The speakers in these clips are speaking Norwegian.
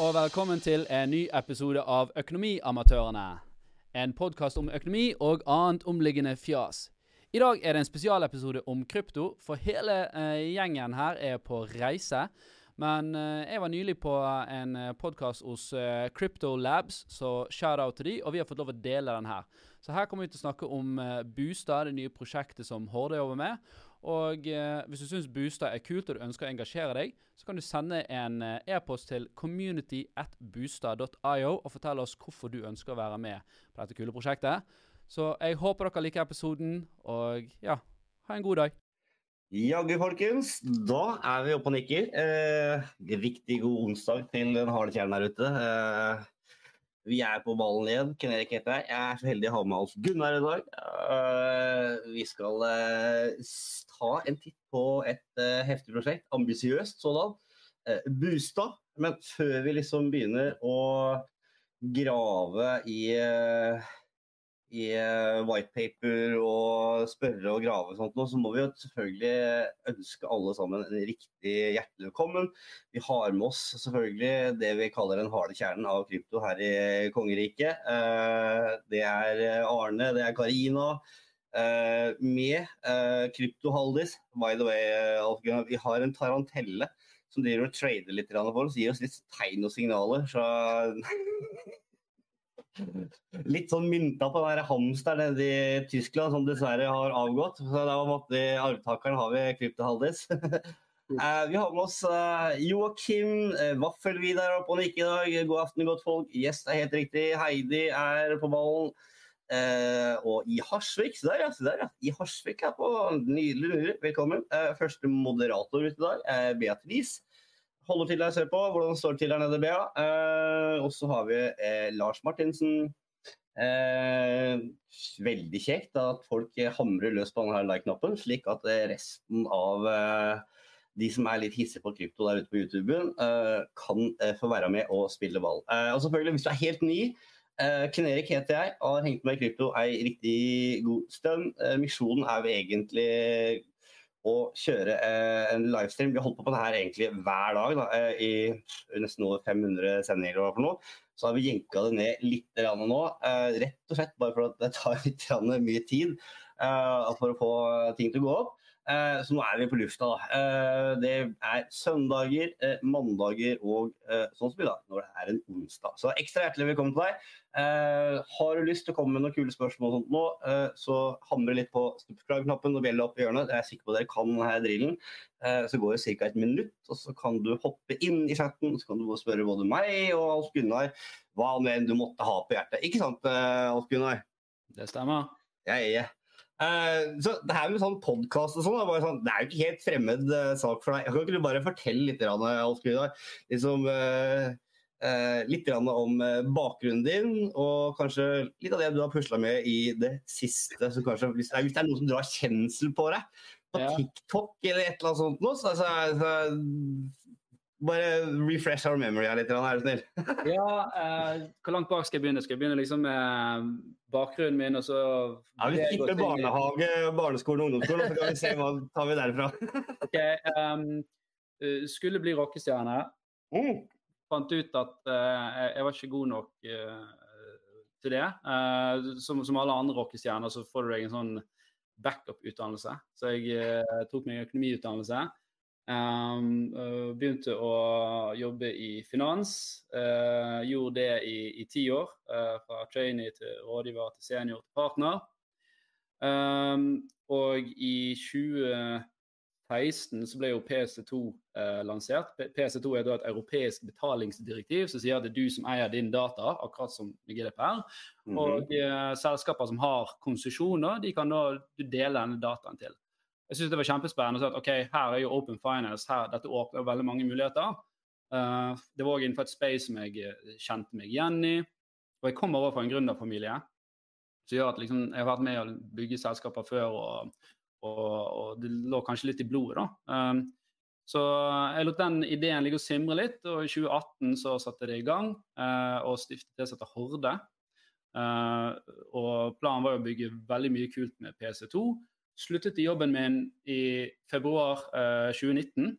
og velkommen til en ny episode av Økonomiamatørene. En podkast om økonomi og annet omliggende fjas. I dag er det en spesialepisode om krypto, for hele eh, gjengen her er på reise. Men eh, jeg var nylig på en eh, podkast hos eh, Crypto Labs, så shout-out til de, og vi har fått lov å dele den her. Så her kommer vi til å snakke om eh, Boostad, det nye prosjektet som Horde jobber med. Og eh, hvis du syns Bustad er kult og du ønsker å engasjere deg, så kan du sende en eh, e-post til community at boostad.io og fortelle oss hvorfor du ønsker å være med på dette kule prosjektet. Så jeg håper dere liker episoden, og ja, ha en god dag. Jaggu, folkens. Da er vi oppe og nikker. Eh, riktig god onsdag til den harde kjernen her ute. Eh, vi er på ballen igjen. Ken Erik heter jeg. Jeg er så heldig å ha med Alf Gunnar i dag. Uh, vi skal uh, ta en titt på et uh, heftig prosjekt. Ambisiøst sådan. Bustad. Men før vi liksom begynner å grave i i eh, whitepaper og spørre og grave og sånt, nå, så må vi jo selvfølgelig ønske alle sammen en riktig hjertelig velkommen. Vi har med oss selvfølgelig det vi kaller den harde kjernen av krypto her i kongeriket. Eh, Det er Arne, det er Karina. eh, Med kryptohaldis. By the way, vi har en tarantelle som driver og trader litt for oss. Gir oss litt tegn og signaler. Så litt sånn mynta på den hamster nede i Tyskland som dessverre har avgått. Så da måtte vi, arvtakeren har vi kryptohaldis. Eh, vi har med oss uh, Joakim uh, Vaffelvidar oppe og nikker i dag. God aften, godt folk. Yes, det er helt riktig. Heidi er på ballen. Eh, og i Harsvik, se der ja, se der ja. I Harsvik er på nydelig, nydelig. Velkommen. Eh, første moderator ute i dag er Beatrice. Holder til der, ser på. Hvordan står det til der nede, Bea? Eh, og så har vi eh, Lars Martinsen. Eh, veldig kjekt at folk hamrer løs på denne like-knappen, slik at eh, resten av eh, de som er litt hissige på krypto der ute på YouTube, kan få være med og spille ball. Og selvfølgelig, hvis du er helt ny, Ken heter jeg, og har hengt med i krypto ei riktig god stund. Misjonen er egentlig å kjøre eh, en livestream. Vi har holdt på på det her egentlig hver dag da, eh, i nesten over 500 sendinger. for noe. Så har vi jenka det ned litt nå, eh, rett og slett bare for at det tar litt mye tid for å få ting til å gå opp. Eh, så nå er vi på lufta. da. Eh, det er søndager, eh, mandager og sånn som i dag, når det er en onsdag. Så ekstra hjertelig velkommen til deg. Eh, har du lyst til å komme med noen kule spørsmål og sånt nå, så hamre litt på subscribe-knappen og bjella opp i hjørnet. Jeg er sikker på at dere kan denne drillen. Eh, så går det ca. et minutt, og så kan du hoppe inn i chatten. Så kan du spørre både meg og Alf Gunnar hva enn du måtte ha på hjertet. Ikke sant, Alf Gunnar? Det stemmer. Jeg er Eh, så det her med sånn podkast og sånn, sånn, det er jo ikke helt fremmed uh, sak for deg. Kan ikke du bare fortelle litt, grann, Alf Gunnar, liksom, uh, litt om bakgrunnen din, og kanskje litt av det du har pusla med i det siste? Så kanskje, hvis, hvis det er noen som drar kjensel på deg på Ja. TikTok eller et eller annet sånt, nå, så, så, så bare refresh our memory her litt, er du snill. Ja, eh, hvor langt bak skal jeg begynne? Skal jeg begynne liksom med bakgrunnen min, og så Ja, Vi skipper barnehage, barneskolen og ungdomsskolen, så kan vi se hva tar vi derfra. Ok, eh, skulle bli rockestjerne. Mm. Fant ut at uh, jeg- jeg var ikke god nok uh, til det. Uh, som, som alle andre rockestjerner så får du deg en sånn backup-utdannelse. Så jeg tok meg økonomiutdannelse. Um, uh, begynte å jobbe i finans. Uh, gjorde det i, i ti år. Uh, fra trainee til rådgiver til senior til partner. Um, og i 2016 så ble jo PC2 eh, lansert. PC2 er da et europeisk betalingsdirektiv som sier at det er du som eier din data, akkurat som GDPR. -hmm. Og eh, selskaper som har konsesjoner, de kan da dele denne dataen til. Jeg synes det var kjempespennende å se at ok, her er jo Open Finance, her, dette åpner veldig mange muligheter. Uh, det var også innenfor et space som jeg eh, kjente meg igjen i. Og jeg kommer over fra en gründerfamilie. Som gjør at liksom, jeg har vært med å bygge selskaper før, og, og, og det lå kanskje litt i blodet. da. Um, så jeg lot den ideen ligge og simre litt, og i 2018 så satte jeg det i gang eh, og stiftet det som heter Horde. Eh, og planen var jo å bygge veldig mye kult med PC2. Sluttet i jobben min i februar eh, 2019.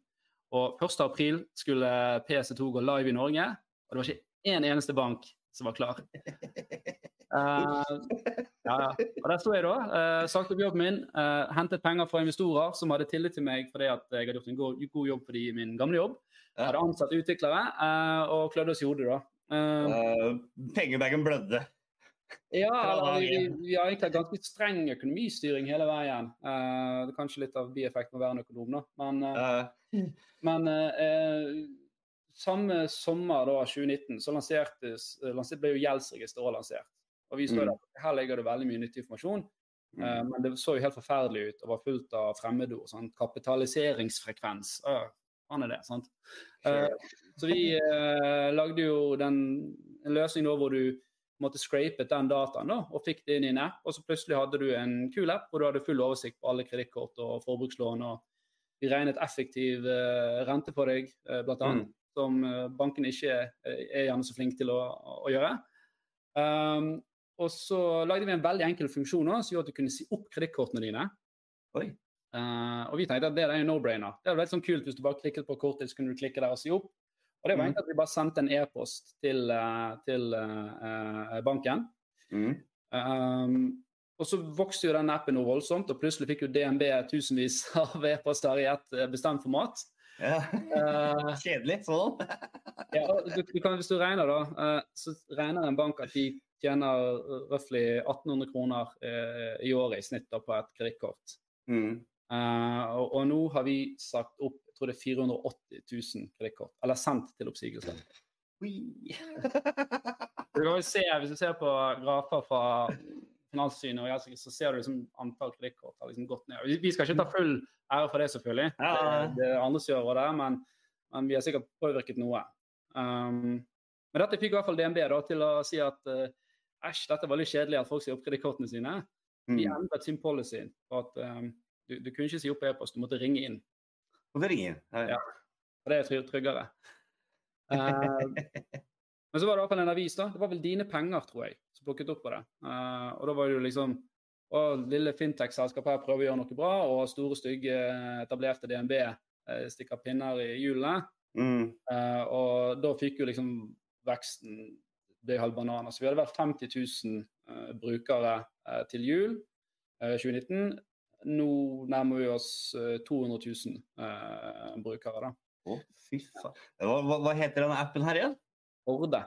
Og 1. april skulle PC2 gå live i Norge. Og det var ikke én eneste bank som var klar. Uh, ja, ja. Og der sto jeg da, uh, sagt opp jobben min, uh, hentet penger fra investorer som hadde tillit til meg fordi at jeg hadde gjort en god, god jobb for de i min gamle jobb. Jeg hadde ansatt utviklere uh, og klødde oss i hodet da. Pengebagen blødde. Ja, vi, vi, har egentlig ganske streng økonomistyring hele veien. Uh, det er kanskje litt av bieffekten av å være en økonom, da. Men, uh, men uh, samme sommer, da, 2019, så lansertes, lansert, ble jo gjeldsregisteret lansert. Og vi så mm. der, Her ligger det veldig mye nyttig informasjon. Mm. men det så jo helt forferdelig ut og var fullt av fremmedord. Sånn, kapitaliseringsfrekvens. han er det, sant? så vi lagde jo den, en løsning da hvor du måtte scrape den dataen da, og fikk det inn i en app. Og så plutselig hadde du en kul app hvor du hadde full oversikt på alle kredittkort og forbrukslån. og Vi regnet effektiv uh, rente på deg, uh, blant annet, mm. som uh, bankene ikke er, er gjerne så flinke til å, å gjøre. Um, og så lagde vi en veldig enkel funksjon da, som gjorde at du kunne si opp kredittkortene dine. Uh, og vi tenkte at det er en no-brainer. Det er veldig sånn kult hvis du bare klikket på kortet, så kunne du klikke der og si opp. Og det var mm. egentlig at vi bare sendte en e-post til, eh, til uh, banken. Mm. Um, og så vokste jo den appen noe voldsomt, og plutselig fikk jo DNB tusenvis av e-poster i et bestemt format. Ja. Uh, Kjedelig sånn. ja, du, du kan, hvis du regner, da, uh, så regner en bank at de tjener røftlig 1800 kroner uh, i året i snitt da, på et kredittkort. Mm. Og, og, nå har vi sagt opp tror det er 480 000 kredittkort. Eller sendt til oppsigelse. du kan se, hvis du ser på grafer fra Finanssynet, og jeg, så ser du liksom antall kredittkort har liksom gått ned. Vi skal ikke ta full ære for det, selvfølgelig. Ja. Det, det er andre som gjør det, men, men, vi har sikkert påvirket noe. Um, men dette fikk i hvert fall DNB da, til å si at uh, æsj, dette er veldig kjedelig at folk sier opp kredittkortene sine. De mm. endret sin policy på at um, du, du, kunne ikke si opp e-post, du måtte ringe inn. Ringer. Ja. Det er tryggere. Uh, men så var det i hvert fall en avis, da. Det var vel Dine Penger, tror jeg, som plukket opp på det. Uh, og da var det jo liksom Å, lille fintech-selskap her prøver å gjøre noe bra, og store, stygge, etablerte DNB eh, stikker pinner i hjulene. Mm. Uh, og da fikk jo liksom veksten ble halv banan. Så vi hadde vært 50 000 brukere til jul 2019 nå nærmer vi oss 200 000 eh, brukere. da. Å, fy faen. Hva, hva, heter denne appen her igjen? Horde.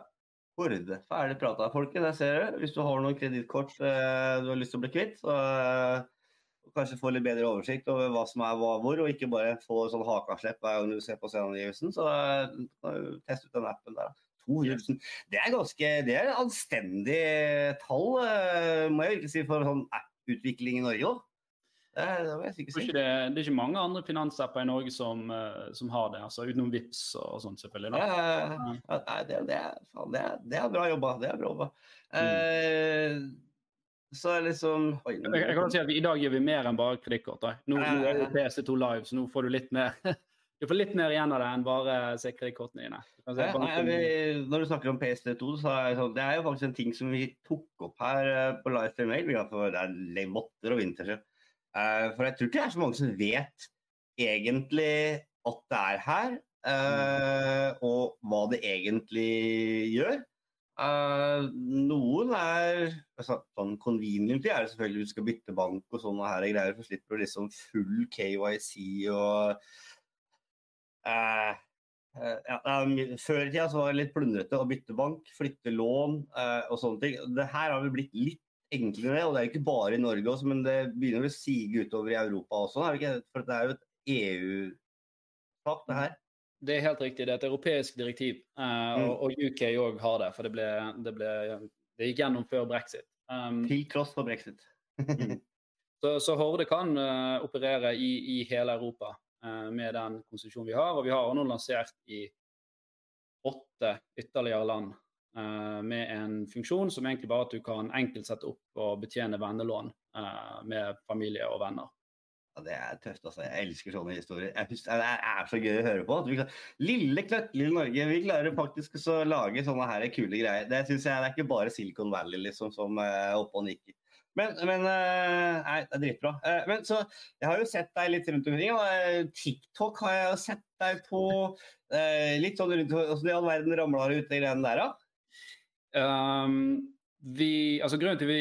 Horde. Ferdig prata, folkens. Jeg ser det. Hvis du har noen kredittkort eh, du har lyst til å bli kvitt, så eh, kanskje få litt bedre oversikt over hva som er hva hvor, og ikke bare få sånn hakaslepp hver gang du ser på sceneangivelsen, Så uh, test ut den appen der. 200 000. Det er ganske Det er anstendig tall, uh, må jeg virkelig si, for sånn app-utvikling i Norge òg. Det, det, si. det, det, er ikke mange andre finansapper i Norge som, uh, som har det, altså utenom VIPS og, sånt, selvfølgelig. Ja, ja, det, er, bra jobba. Det er bra jobba. Mm. Uh, så liksom oi, jeg, jeg, kan si at vi, I dag gjør vi mer enn bare kredittkort. Nå, nå, er det PC2 Live, så nå får du litt mer du får litt mer igjen av det enn bare se kredittkortene dine. Du når du snakker om PC2 så er det, sånn, det er jo faktisk en ting som vi tok opp her eh, på Live Mail. Det er måtter og vinter siden. Uh, for jeg tror ikke det er så mange som vet egentlig at det er her, uh, og hva det egentlig gjør. Uh, noen er altså, sånn Conveniently er det selvfølgelig du skal bytte bank og sånne her greier, for slipper du liksom full KYC og ja, Før i tida så var det litt plundrete å bytte bank, flytte lån og sånne ting. Det her har vel blitt litt enklere. Og det er jo ikke bare i Norge også, men det begynner å sige utover i Europa også. Er det For det er jo et EU-sak, det her. Det er helt riktig. Det er et europeisk direktiv. Uh, og, og, UK òg har det, for det, ble, det, ble, det gikk gjennom før brexit. Um, Til tross for brexit. Mm. så, så, Horde kan uh, operere i, i, hele Europa uh, med den konstitusjonen vi har. Og vi har nå lansert i åtte ytterligere land med en funksjon som egentlig bare at du kan enkelt sette opp og betjene vennelån uh, med familie og venner. Ja, det er tøft, altså. Jeg elsker sånne historier. Jeg det er så gøy å høre på. Kan, lille, knøttlille Norge, vi klarer faktisk å lage sånne her kule greier. Det synes jeg, det er ikke bare Silicon Valley liksom, som er uh, oppe og nikker. Men, men Nei, det er dritbra. Men så, jeg har jo sett deg litt rundt omkring. Og, TikTok har jeg jo sett deg på. Litt sånn rundt hvordan i all verden ramla du ut i den der, da? Um, vi, altså Grunnen til vi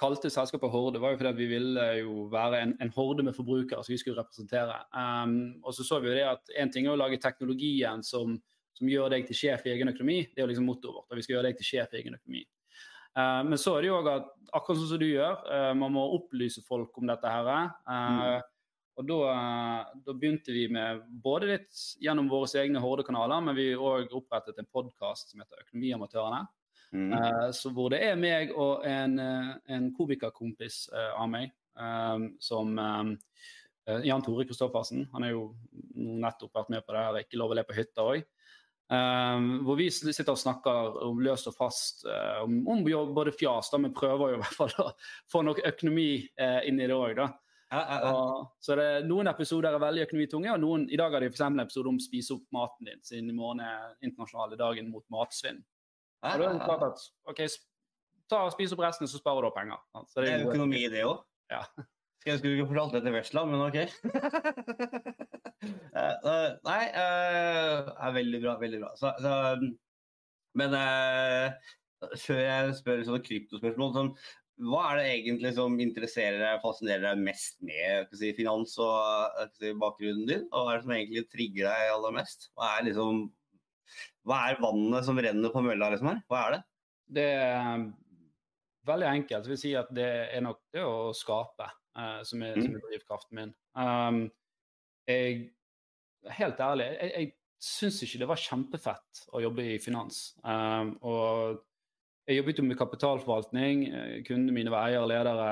kalte selskapet Horde, var jo fordi vi ville jo være en, en horde med forbrukere som vi skulle representere. Um, og så så vi jo det at en ting er å lage teknologien som, som gjør deg til sjef i egen økonomi. Det er jo liksom mottoet vårt. at Vi skal gjøre deg til sjef i egen økonomi. Uh, men så er det jo òg at akkurat sånn som du gjør, uh, man må opplyse folk om dette her. Uh, mm. Og da, da, begynte vi med både litt gjennom våre egne Horde-kanaler, men vi òg opprettet en podkast som heter Økonomiamatørene. Mm. Uh, så hvor det er meg og en, uh, en komikerkompis uh, av meg, som Jan Tore Kristoffersen. Han er jo nettopp vært med på det her Ikke lov å le på hytta òg. Um, hvor vi sitter og snakker om løst og fast om, om både fjas, da, men prøver jo i hvert fall å få noe økonomi inn i det òg, da. Ja, ja, ja. så det, Noen episoder er veldig økonomitunge, og noen, i dag har de f.eks. en episode om å spise opp maten din, siden i morgen er internasjonale dagen mot matsvinn. Og da er det klart at OK, ta spis opp resten, så sparer du penger. Så det, er økonomi, det òg? Ja. Skal jeg skulle ikke fortalt det til Vestland, men OK. uh, nei, uh, er veldig bra. Veldig bra. Så, så, men uh, før jeg spør sånne kryptospørsmål, sånn, hva er det egentlig som interesserer deg, fascinerer deg mest med si, finans og si, bakgrunnen din? Og hva er det som egentlig trigger deg aller mest? Hva er liksom hva er vannet som renner på mølla, liksom her? Hva er det? Det er veldig enkelt. Jeg vil si at det er nok det å skape uh, som, er, mm. som, er, drivkraften min. Um, jeg Helt ærlig, jeg, jeg syns ikke det var kjempefett å jobbe i finans. Um, og jeg jobbet jo med kapitalforvaltning. Eh, kundene mine var eiere, ledere,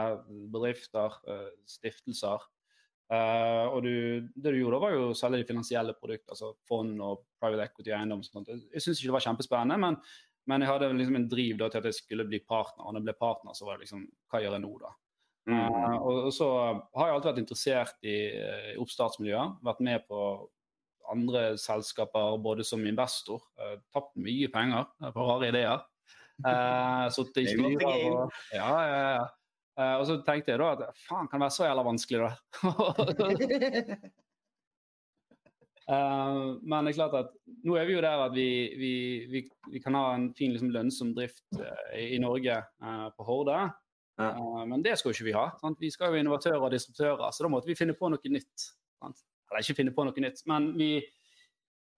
bedrifter, uh, stiftelser. Uh, og du, det du gjorde, var jo å selge de finansielle produktene, altså fond og private equity eiendom. Sånt. Jeg syns ikke det var kjempespennende, men, men, jeg hadde liksom en driv da, til at jeg skulle bli partner. Og når jeg ble partner, så var det liksom Hva gjør jeg nå, da? Mm. Uh, og, og, så har jeg alltid vært interessert i, i oppstartsmiljøet. Vært med på andre selskaper både som investor. Uh, tapt mye penger på rare ideer. Uh, Sittet i styrer og Ja, ja, ja. Uh, og så tenkte jeg da at faen, kan det være så jævla vanskelig, da? uh, men det er klart at nå er vi jo der at vi, vi, vi, vi kan ha en fin liksom, lønnsom drift uh, i, Norge på Horde. Ja. men det skal jo ikke vi ha. Sant? Vi skal jo innovatører og disruptører, så da måtte vi finne på noe nytt. Sant? Eller ikke finne på noe nytt, men vi,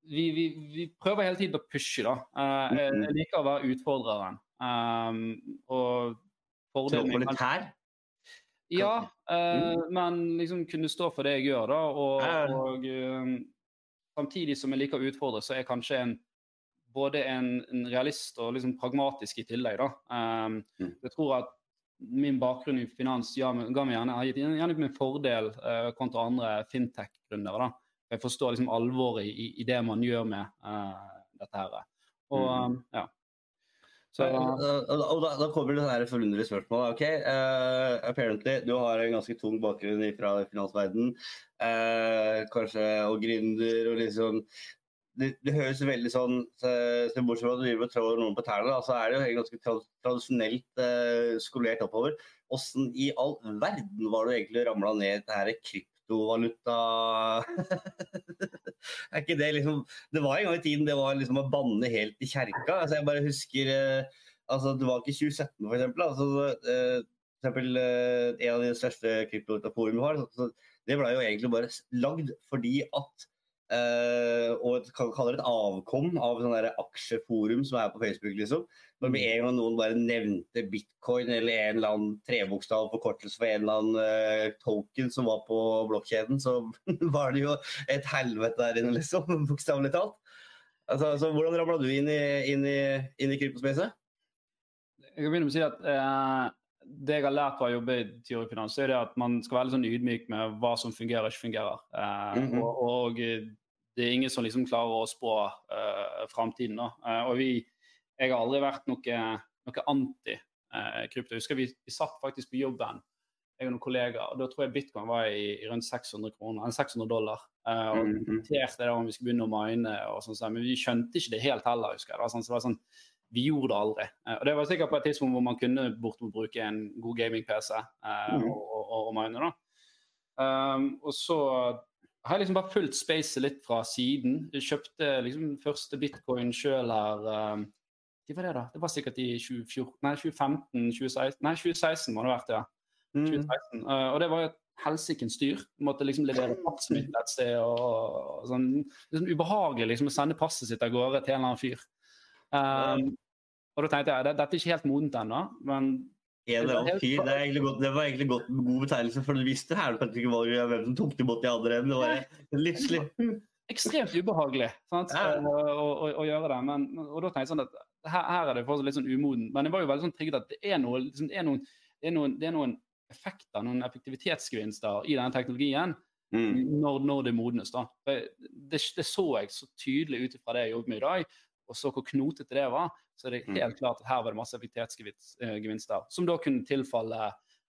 vi, vi, vi, prøver hele tiden å pushe, da. Uh, jeg, jeg liker å være utfordreren. Um, og Autoritær? Ja, uh, men liksom kunne stå for det jeg gjør, da. Og, og uh, samtidig som jeg liker å utfordre, så er jeg kanskje en både en, en realist og liksom pragmatisk i tillegg. da. Um, mm. Jeg tror at min bakgrunn i finans ja, ga meg gjerne, har gitt gjerne min fordel uh, kontra andre fintech-gründere. Jeg forstår liksom alvoret i, i, det man gjør med uh, dette her. Og mm. um, ja. Så, og da, da, kommer det sånne forunderlige spørsmål. Ok, uh, apparently, Du har en ganske tung bakgrunn fra finansverden, uh, kanskje og gründer og liksom det, det, høres veldig sånn så Bortsett fra at du driver og trår noen på tærne, så er det jo ganske tradisjonelt uh, skolert oppover. Åssen i all verden var du egentlig ramla ned i dette krypto? Kryptovaluta Er ikke det liksom Det var en gang i tiden det var liksom å banne helt i kjerka. Altså, jeg bare husker eh, altså, Det var ikke 2017, for eksempel. Altså, eh, for eksempel eh, en av de største kryptovalutaforumene vi har. Det ble jo egentlig bare lagd fordi at Uh, og et, kaller det et avkom av sånne aksjeforum som er på Facebook. liksom. Når med en gang noen bare nevnte bitcoin eller en eller annen trebokstav forkortelse for en eller annen uh, token som var på blokkjeden, så var det jo et helvete der inne, liksom. Bokstavelig talt. Altså, så hvordan ramla du inn i, inn i, inn i kryptospacet? Jeg kan begynne med å si at uh, det jeg har lært av å jobbe i Tyrefinans, er det at man skal være litt sånn ydmyk med hva som fungerer og ikke fungerer. Mm -hmm. og, og det er ingen som liksom klarer å spå uh, framtiden. Uh, og vi, jeg har aldri vært noe, noe anti-krypto. Uh, jeg husker vi, vi, satt faktisk på jobben jeg og noen kollegaer. og Da tror jeg bitcoin var i, i rundt 600 kroner, enn 600 dollar. Uh, og Mhm. diskuterte det om vi skulle begynne å mine, og sånn, men vi skjønte ikke det helt heller. husker jeg. Det var sånn, så det var sånn, vi gjorde det aldri. Eh, og Det var sikkert på et tidspunkt hvor man kunne bortimot bruke en god gaming-PC eh, Mhm. og, og, og mine. da. Um, og så har liksom bare fulgt spacet litt fra siden. Jeg kjøpte liksom første bitcoin sjøl her um, Når var det, da? Det var sikkert i 2014, nei, 2015, 2016 Nei, 2016 må det ha vært, ja. Mm. Uh, og det var jo et helsikens styr. Du måtte liksom levere passet mitt et sted. og, og sånn, liksom Ubehagelig liksom å sende passet sitt av gårde til en eller annen fyr. Um, og da tenkte jeg det, dette er ikke helt modent ennå, men En eller annen fyr, det, egentlig godt, det var egentlig godt, god betegnelse, for du visste her kanskje ikke hva- hvem som tok imot de andre. Det var livslig. ekstremt ubehagelig sant? Ja. Å, å, å, å gjøre det. Men, og da tenkte jeg sånn at her, her er det fortsatt litt sånn umoden. Men jeg var jo veldig sånn trigget at det er, noe, liksom, det, er noen, det, er noen, det er noen effekter, noen effektivitetsgevinster i denne teknologien Mm. når, når det modnes. da. Det, det så jeg så tydelig ut fra det jeg jobbet med i dag, og så hvor knotete det var. Så er det Mm. helt klart at her var det masse effektivitetsgevinster, som da kunne tilfalle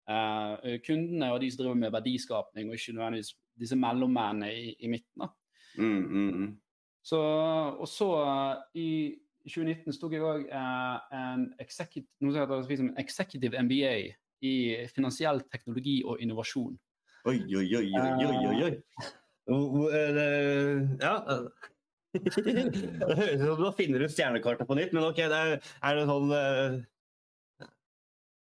eh, kundene og de som driver med verdiskapning, og ikke nødvendigvis disse mellommennene i, i midten. Mm, mm, mm. Så, og så eh, i 2019 så tok jeg òg en, heter liksom en executive MBA i finansiell teknologi og innovasjon. Oi, oi, oi, oi, oi, oi, oi. Eh, Ja. Det høres ut som du finner ut stjernekartet på nytt, men ok, det er, er det sånn uh...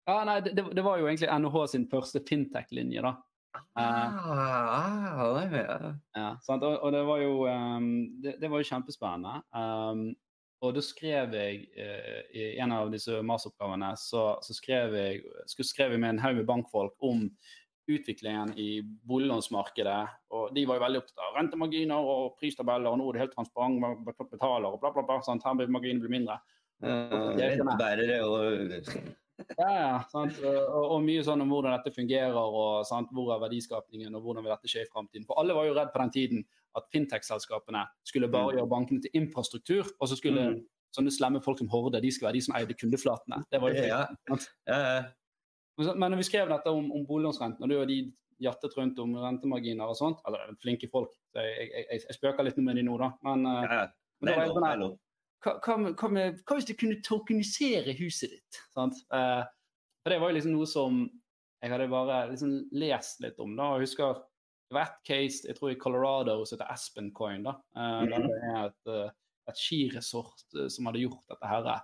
Ja, nei, det, det- var jo egentlig NHH sin første fintech-linje, da. ah, ah, det ja. Ja, sant? Og, og det var jo um, det, det var jo kjempespennende. Um, og da skrev jeg uh, i en av disse masteroppgavene så, så skrev jeg, skrev jeg med en haug med bankfolk om utviklingen i boliglånsmarkedet. Og de var jo veldig opptatt av rentemarginer og pristabeller, og nå er det helt transparent, man betaler og bla, bla, bla. Sant? Her blir marginen blir mindre. Rentebærere og Ja, ja, sant? Og, og mye sånn om hvordan dette fungerer, og sant? hvor er verdiskapningen, og hvordan vil dette skje i framtiden. For alle var jo redd på den tiden at fintech-selskapene skulle bare Mm. gjøre bankene til infrastruktur, og så skulle Mm. sånne slemme folk som Horde de skulle være de som eide kundeflatene. Det var jo Ja. ja, ja. Men når vi skrev dette om, om boliglånsrenten, og du og de jattet rundt om rentemarginer og sånt, eller flinke folk, så jeg, jeg, jeg, jeg spøker litt med de nå, da. Men, eh, ja. men da var jeg hva, hva, hva, hva hvis du kunne tokenisere huset ditt? Sant? Eh, for det var jo liksom noe som jeg hadde bare liksom lest litt om. da, og jeg husker Det var ett case jeg tror i Colorado som heter Aspen Coin. da, eh, der Mhm. Det er et, eh, et skiresort eh, som hadde gjort dette her.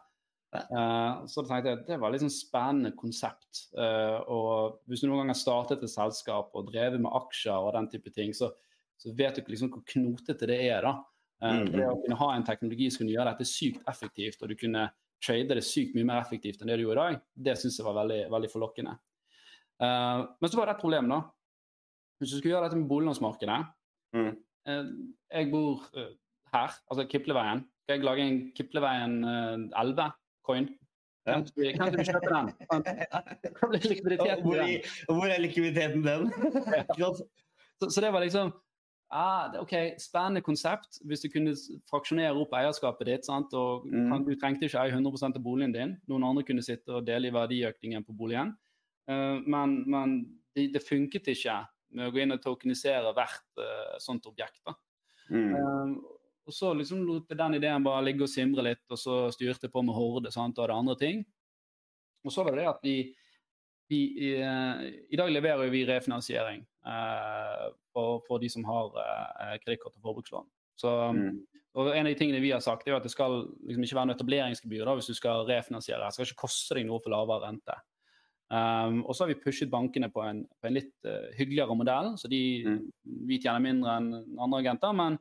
Uh, så tenkte jeg at det var et sånn spennende konsept. Uh, og hvis du noen gang har startet et selskap og drevet med aksjer og den type ting, så, så vet du ikke liksom hvor knotete det er. da. Uh, det å kunne ha en teknologi som kunne gjøre dette sykt effektivt, og du kunne trade det sykt mye mer effektivt enn det du gjorde i dag, det syns jeg var veldig, veldig forlokkende. men så var det et problem, da. Hvis du skulle gjøre dette med boliglånsmarkedet mm. Jeg bor her, altså Kipleveien. Skal jeg lage en Kipleveien 11? coin. Kan du, kjøpe den? Hvor blir hvor, er likviditeten den? så, så, det var liksom ah, OK, spennende konsept. Hvis du kunne fraksjonere opp eierskapet ditt. Sant? og mm. Du trengte ikke eie 100 av boligen din. Noen andre kunne sitte og dele i verdiøkningen på boligen. Uh, men, men det, det, funket ikke med å gå inn og tokenisere hvert uh, sånt objekt. Mm. Uh, og så liksom lot den ideen bare ligge og simre litt, og så styrte jeg på med Horde sant, og hadde andre ting. Og så var det det at vi, vi i, I dag leverer vi refinansiering eh, for, for de som har eh, kredittkort og forbrukslån. Så, Mm. og En av de tingene vi har sagt, er at det skal liksom ikke være noe etableringsgebyr da, hvis du skal refinansiere. Det skal ikke koste deg noe for lavere rente. Um, og så har vi pushet bankene på en, på en litt uh, hyggeligere modell, så de, Mm. vi tjener mindre enn andre agenter. men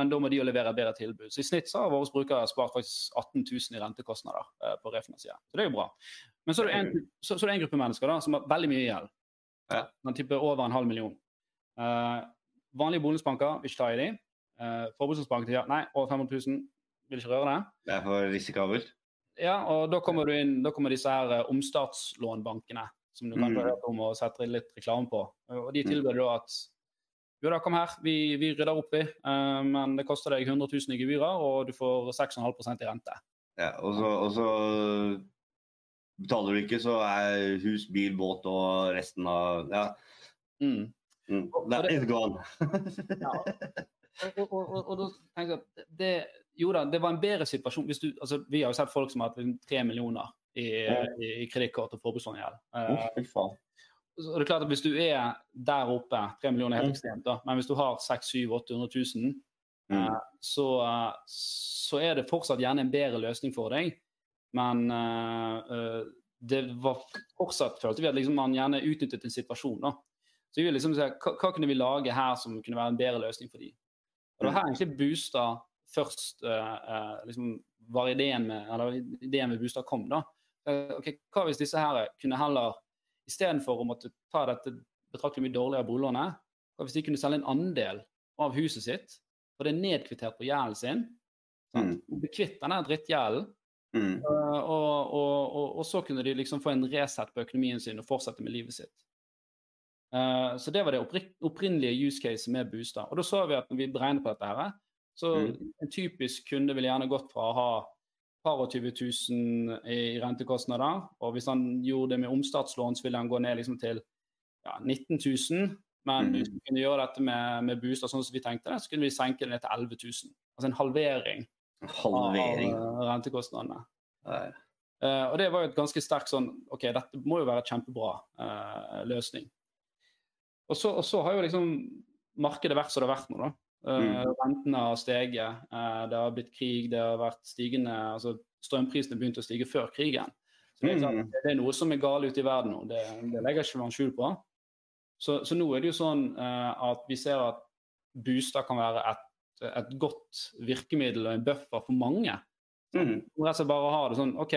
men da må de jo levere bedre tilbud. Så I snitt så har våre brukere spart faktisk 18 000 i rentekostnader eh, på refinansiering. Så det er jo bra. Men så er det en, så, så er det en gruppe mennesker da, som har veldig mye gjeld. Ja. Den tipper over en halv million. Eh, vanlige bonusbanker vil ikke ta i de. Uh, Forbrukslånsbanken sier nei, over 500 000 vil ikke røre det. Det er for risikabelt. Ja, og da kommer du inn, da kommer disse her eh, omstartslånbankene, som du kan Mm. hørt om og setter litt reklame på. Og de Mm. tilbyr da at jo da, kom her, vi, vi rydder opp i, Uh, men det koster deg 100 000 i gebyrer, og du får 6,5 i rente. Ja, og så, og så betaler du ikke, så er hus, bil, båt og resten av Ja. Mm. Mm. That det- is gone. Ja. Og, og, og, og da tenker jeg at det, jo da, det var en bedre situasjon hvis du altså, Vi har jo sett folk som har hatt tre millioner i, Ja. i, i kredittkort og forbrukslångjeld. Å, Eh, fy faen. Så det er klart at Hvis du er der oppe, 3 millioner er Mm. helt ekstremt, da, men hvis du har 600 000-800 000, Mm. eh, så, eh, så er det fortsatt gjerne en bedre løsning for deg. Men eh, eh, det var fortsatt følte vi at liksom man gjerne utnyttet en situasjon. da. Så vi vil liksom se, hva, hva kunne vi lage her som kunne være en bedre løsning for dem? Og det var her egentlig Bustad først eh, liksom var ideen med, eller ideen med Bustad kom. da. Eh, ok, Hva hvis disse her kunne heller, istedenfor å måtte ta dette betraktelig mye dårligere boliglånet, hvis de kunne selge en andel av huset sitt, og det er nedkvittert på gjelden sin, sant? bli kvitt denne drittgjelden, Mm. Uh, og, og, og, og så kunne de liksom få en reset på økonomien sin og fortsette med livet sitt. Uh, så det var det oppri- opprinnelige use case med Bustad. Og da så vi at når vi beregnet på dette her, så Mm. en typisk kunde ville gjerne gått fra å ha par og 20 000 i rentekostnader, og hvis han gjorde det med omstartslån, så ville han gå ned liksom til ja, 19 000. Men Mm. hvis vi kunne gjøre dette med, med Bustad sånn som vi tenkte det, så kunne vi senke det ned til 11 000. Altså en halvering Halvering. av eh, rentekostnadene. Eh, og det var jo et ganske sterkt sånn OK, dette må jo være et kjempebra uh, løsning. Og så, og så har jo liksom markedet vært som det har vært nå, da. Eh, Rentene har steget, eh, det har blitt krig, det har vært stigende altså Strømprisene begynte å stige før krigen. Så det er, klart, Mm. det er noe som er galt ute i verden nå. Det, det legger ikke man skjul på. Så, så nå er det jo sånn eh, at vi ser at booster kan være et, et godt virkemiddel og en buffer for mange. Mm. Rett og slett bare ha det sånn OK,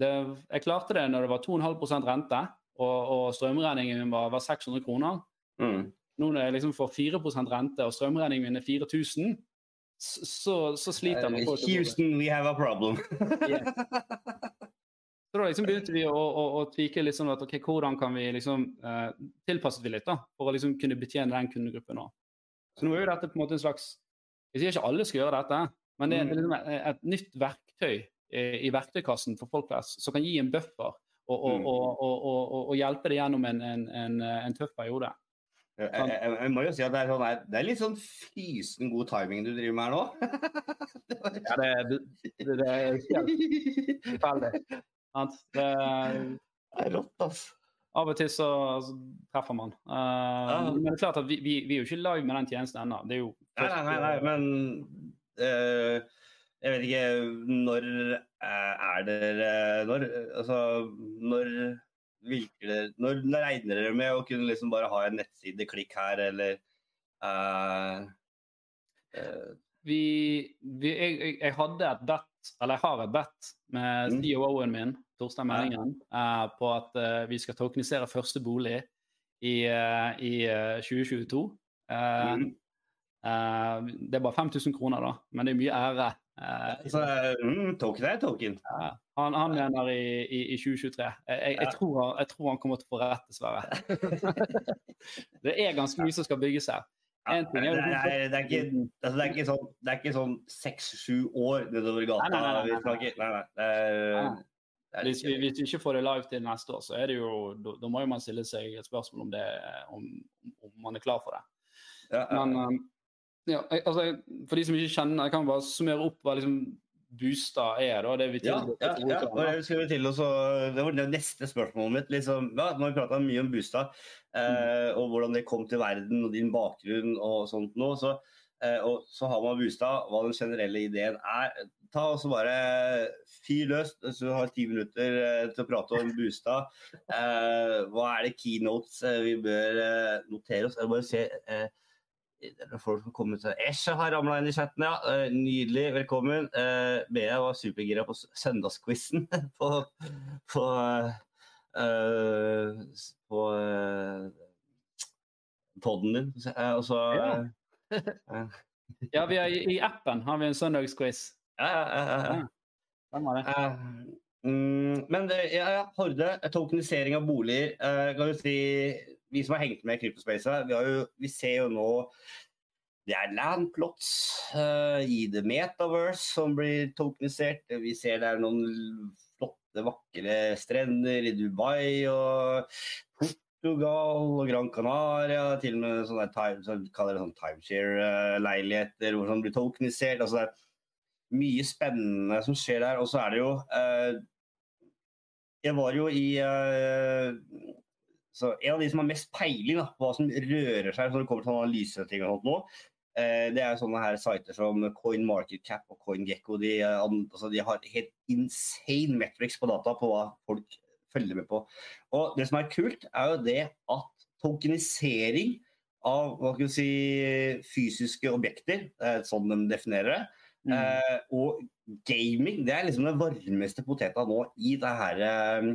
det, jeg klarte det når det var 2,5 rente, og, og strømregningen var, var 600 kroner. Mm. Nå når jeg liksom får 4 rente, og strømregningen min er 4000, så, så, sliter man. folk. Houston, we have a problem. Så da liksom begynte vi å, å, å tvike litt sånn at ok, hvordan kan vi liksom eh, Tilpasset vi litt da, for å liksom kunne betjene den kundegruppen nå. Så nå er jo dette på en måte en slags Jeg sier ikke alle skal gjøre dette, men det er, er liksom et, et nytt verktøy i, i verktøykassen for folk flest som kan gi en buffer Mm. og, og, og, og hjelpe det gjennom en, en, en, en tøff periode. Jeg, jeg, jeg må jo si at det er, sånn, det er litt sånn fysen god timing du driver med her nå. Ja, det, det, det, det er helt tilfeldig. Det, Det er rått, altså. Av og til så, så treffer man. Eh, Men det er klart at vi, vi, vi er jo ikke live med den tjenesten ennå. Det er jo Nei, nei, nei, nei men uh, Jeg vet ikke Når eh, er dere Når Altså, når virker det Når regner dere med å kunne liksom bare ha en nettside, klikk her, eller uh, uh. vi, vi, jeg, jeg, hadde et bet, eller jeg har et bet med Mm. COO-en min, Torstein. Meldingen, eh, på at vi skal tokenisere første bolig i, i eh, 2022. Eh, mm. det er bare 5000 kroner, da, men det er mye ære. Uh, Så, mm, token er token. Han, han mener i, i, i 2023. Jeg, jeg, tror han, jeg tror han kommer til å få rett, dessverre. det er ganske mye som skal bygges her. Ja, det, er det, er ikke, altså, det er ikke sånn Det er ikke sånn seks-sju år nedover gata. Nei, nei, nei, nei. Nei, nei. Det Nei. Hvis vi, hvis vi ikke får det live til neste år, så er det jo, da, da må jo man stille seg et spørsmål om, det, om, om man er klar for det. ja, ja. Men um, ja, altså, for de som ikke kjenner, jeg kan bare summere opp hva liksom Bustad er. da, det vi Ja, ja, ja. Og skulle til også, det var det neste spørsmålet mitt. Liksom, ja, nå har vi prata mye om Boosta, eh, og hvordan det kom til verden og din bakgrunn og sånt nå. Så, eh, og så har man Boosta, hva den generelle ideen er. Ta og så bare fyr løs, så du har ti minutter eh, til å prate om Boosta. Eh, hva er det keynotes eh, vi bør eh, notere oss? Jeg bare se folk som kommer til Esha har ramla inn i chatten, ja. Eh, Nydelig, velkommen. Uh, Bea var supergira på søndagsquizen på på, eh, på uh, podden din. Eh, Og så Ja. eh, Ja, vi har, i, appen har vi en søndagsquiz. ja, ja, ja, ja. Ja. Eh, mm, men ja, ja, Horde, tokenisering av boliger. eh, kan du si, Vi som har hengt med i Kryptospace, vi, jo, vi ser jo nå det er landplots uh, i The Metaverse som blir tokenisert. Vi ser det er noen flotte, vakre strender i Dubai og Portugal og Gran Canaria. Til og med sånne time, så kaller det sånn timeshare-leiligheter hvor sånn blir tokenisert. altså det er mye spennende som skjer der. Og så er det jo uh, Jeg var jo i eh, så En av de som har mest peiling da, på hva som rører seg når det kommer til analyseting og sånt nå, eh, det er sånne her sider som CoinMarketCap og CoinGecko. De, eh, altså, de har helt insane metrics på data på hva folk følger med på. Og det som er kult, er jo det at tokenisering av hva skal vi si, fysiske objekter, sånn de definerer det, Mm. Uh, og gaming det er liksom den varmeste poteta nå i det her uh,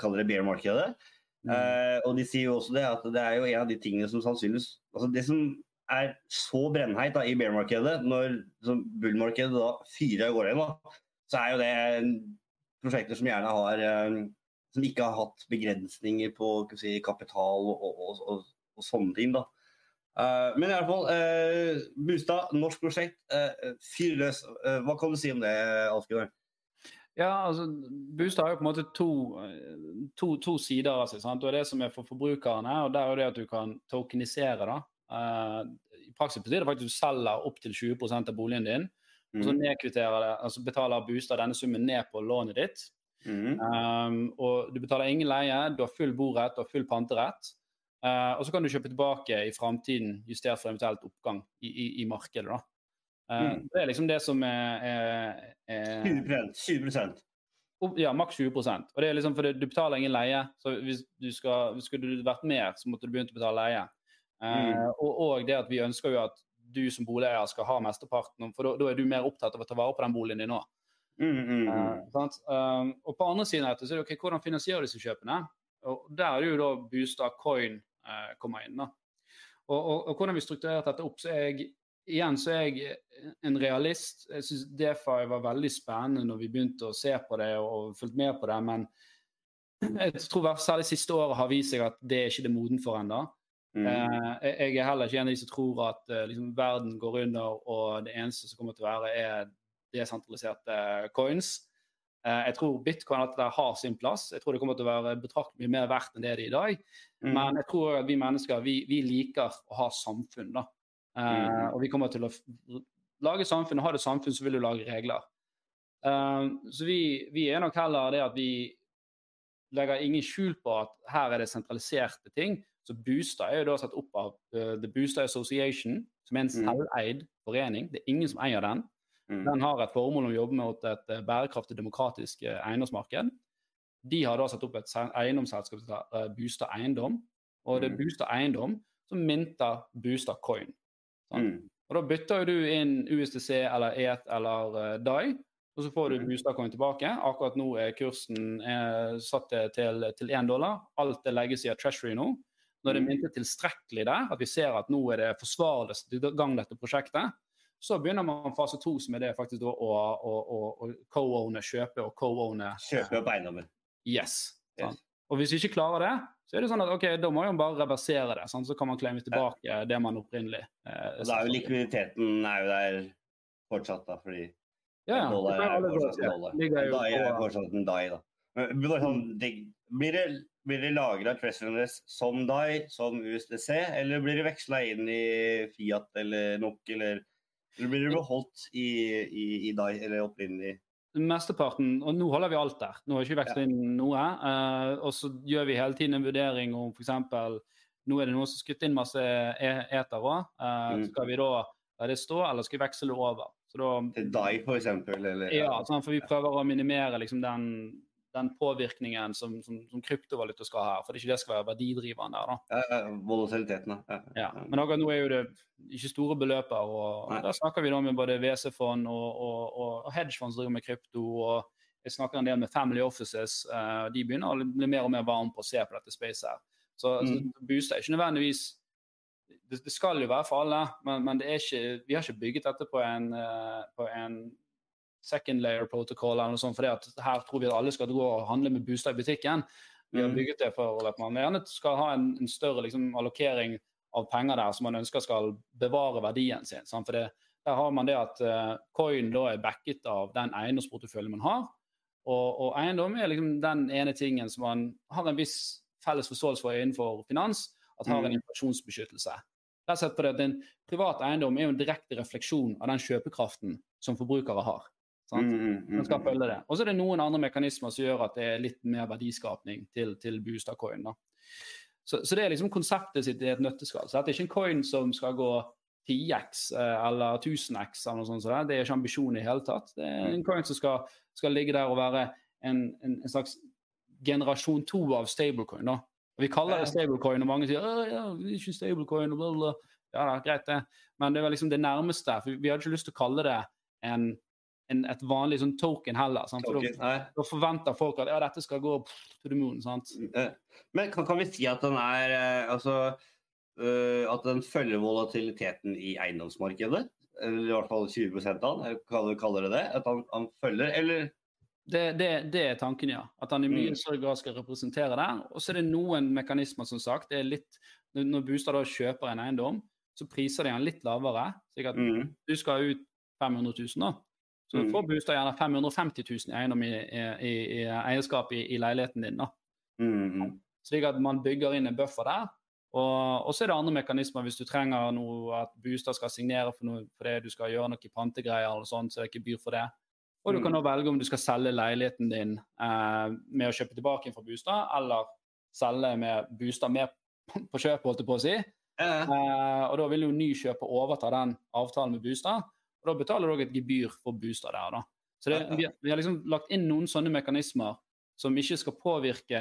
Kaller det bear-markedet. Uh, og de sier jo også det at det er jo en av de tingene som sannsynligvis altså Det som er så brennheit i bear-markedet, når bull-markedet da fyrer av gårde, så er jo det prosjekter som gjerne har Som ikke har hatt begrensninger på si, kapital og, og, og, og sånne ting. da. Uh, men i alle fall, uh, Bustad, norsk prosjekt. Uh, Fyr løs. Uh, hva kan du si om det, Alfgunnar? Ja, altså, Boost har jo på en måte to, to, to sider av seg. sant? Og Det som er for forbrukerne, og der er det at du kan tokenisere. da. I praksis betyr det faktisk at du selger opptil 20% av boligen din. Mm. og så nedkvitterer det, altså betaler Bustad denne summen ned på lånet ditt. Mm. Um, og Du betaler ingen leie, du har full borett og full panterett. Uh, og så kan du kjøpe tilbake i framtiden, justert for eventuelt oppgang i, i, i markedet. da. Uh, mm. Det er liksom det som er, er, er 20 20 Ja, maks 20% Og det er liksom fordi du betaler ingen leie. Så hvis du skal, skulle du vært mer, så måtte du begynt å betale leie. Uh, mm. og, og, det at vi ønsker jo at du som boligeier skal ha mesteparten, for da er du mer opptatt av å ta vare på den boligen din nå. Mm, mm, uh, og på andre siden dette så er det ok, hvordan finansierer disse kjøpene? Og Der er det jo da Bustad Coin eh, kommer inn. da. Og, og, og, hvordan vi strukturerer dette opp, så er jeg igjen så er jeg en realist. Jeg syns DeFi var veldig spennende når vi begynte å se på det og, fulgte med på det, men jeg tror særlig siste året har vist seg at det er ikke det moden for ennå. Mm. Eh, jeg er heller ikke en av de som tror at eh, liksom, verden går under og det eneste som kommer til å være, er desentraliserte coins. Eh, jeg tror bitcoin at det har sin plass. Jeg tror det kommer til å være betraktelig mer verdt enn det det er i dag. Mm. Men jeg tror at vi mennesker vi, vi liker å ha samfunn. da. Uh. Og vi kommer til å lage samfunn, og har det samfunn, så vil du lage regler. Uh, så vi, vi, er nok heller det at vi legger ingen skjul på at her er det sentraliserte ting. Så Bustad er jo da satt opp av uh, The Bustad Association, som er en mm. selveid forening. Det er ingen som eier den. Mm. Den har et formål om å jobbe mot et bærekraftig demokratisk eiendomsmarked. De har da satt opp et eiendomsselskap som heter Bustad Eiendom. Og det er. Bustad Eiendom som minter Bustad Coin. Mm. Og Da bytter du inn USDC eller ET eller uh, DAI, og så får du mm. Bustad tilbake. Akkurat nå er kursen er satt til, til 1 dollar. Alt er legges i Treasury nå. Når det er mm. myntet tilstrekkelig der, at vi ser at nå er det forsvarlig å gang dette prosjektet, så begynner man fase to, som er det faktisk da å, å, å, å co-owne, kjøpe og co-owne. Kjøpe opp eiendommen. Yes. yes. Og hvis vi ikke klarer det, så er det sånn at ok, da må man bare reversere det. Sånn, så kan man klemme tilbake det man opprinnelig eh, Da er jo likviditeten er jo der fortsatt, da, fordi ja. dollar er fortsatt en dollar. DAI er fortsatt en DAI, da. Men, sånn, det, blir det blir det lagra Treasuries som DAI, som USDC, eller blir det veksla inn i Fiat eller NOK eller eller blir det beholdt i, i, i dai, eller opprinnelig? Mesteparten, og nå holder vi alt der. Nå har vi ikke veksla inn noe. Uh, og så gjør vi hele tiden en vurdering om f.eks. Nå er det noen som skutt inn masse e eter òg. Uh, mm. Skal vi da la det stå, eller skal vi veksle over? Så da, Til deg, f.eks.? Ja, sånn, for vi prøver å minimere liksom, den den påvirkningen som, som, som, kryptovaluta skal ha. For det er ikke det skal være verdidriveren der. da. Ja, Volatiliteten, ja. ja. Men akkurat nå er jo det ikke store beløper. og, og Der snakker vi da med både WC-fond og, og, og hedgefond som driver med krypto. og jeg snakker en del med Family Offices. Uh, de begynner å bli mer og mer varme på å se på dette spacet. her. Så, mm. så booster er ikke nødvendigvis det, det, skal jo være for alle, men, men ikke, vi har ikke bygget dette på en, uh, på en second layer protocol eller noe sånt, fordi at her tror vi at alle skal gå og handle med booster i butikken. Vi har mm. bygget det for at man gjerne skal ha en, en større liksom, allokering av penger der som man ønsker skal bevare verdien sin. Sant? For det, der har man det at uh, coin da er backet av den eiendomsporteføljen man har. Og, og eiendom er liksom den ene tingen som man har en viss felles forståelse for innenfor finans, at har en Mm. inflasjonsbeskyttelse. Rett og slett fordi at En privat eiendom er jo en direkte refleksjon av den kjøpekraften som forbrukere har. Sant? Mm, mm, mm, Man skal mm. følge det. Og så er det noen andre mekanismer som gjør at det er litt mer verdiskapning til, til Boostad-coin. Så, så det er liksom konseptet sitt i et nøtteskall. Så dette er ikke en coin som skal gå 10x eh, eller 1000x eller noe sånt. så Det er ikke ambisjonen i det hele tatt. Det er en coin som skal, skal ligge der og være en, en, en slags generasjon to av stablecoin. da. Og Vi kaller det stablecoin, og mange sier ja, det er ikke stablecoin og bla, bla. Ja da, greit det. Men det var liksom det nærmeste. for Vi hadde ikke lyst til å kalle det en, en, et vanlig sånn token heller. Sant? For Token, da, da forventer folk at ja, dette skal gå to the moon. sant? Eh, Men kan, kan vi si at den er eh, altså uh, At den følger volatiliteten i eiendomsmarkedet? Eller i hvert fall 20 av den? eller Kan du kalle det det? At han, han følger, eller? Det, det, det er tanken, ja. At han i mye Mm. større grad skal representere det. Og så er det noen mekanismer, som sagt. det er litt, Når Bustad da kjøper en eiendom, så priser de den litt lavere. slik at Mm. du skal ut 500 000, da. Så du får boosta gjerne 550 000 i eiendom i, i, i, eierskap i, i leiligheten din. da. Mm, mm. Slik at man bygger inn en buffer der. Og, så er det andre mekanismer hvis du trenger noe at Bustad skal signere for noe fordi du skal gjøre noe pantegreier eller sånt, så er ikke byr for det. Og du kan også velge om du skal selge leiligheten din eh, med å kjøpe tilbake inn fra Bustad, eller selge med Bustad med på kjøpet, holdt jeg på å si. Eh, Eh, og da vil jo ny kjøper overta den avtalen med Bustad, og da betaler du òg et gebyr for booster der, da. Så det, vi, har- vi har liksom lagt inn noen sånne mekanismer som ikke skal påvirke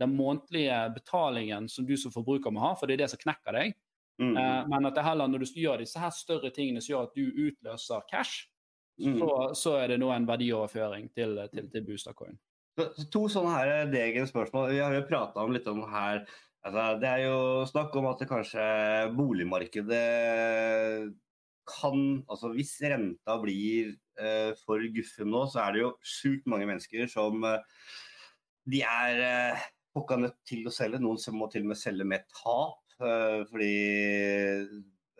den månedlige betalingen som du som forbruker må ha, for det er det som knekker deg. mm, Eh, men at det heller når du gjør disse her større tingene som gjør at du utløser cash, Mm. så, så er det nå en verdioverføring til, til, til boostercoin. To sånne her degen spørsmål. Vi har jo prata om litt om her altså, Det er jo snakk om at det kanskje boligmarkedet kan Altså hvis renta blir eh, for guffen nå, så er det jo sjukt mange mennesker som eh, De er eh, pokka nødt til å selge. Noen som må til og med selge med tap eh, fordi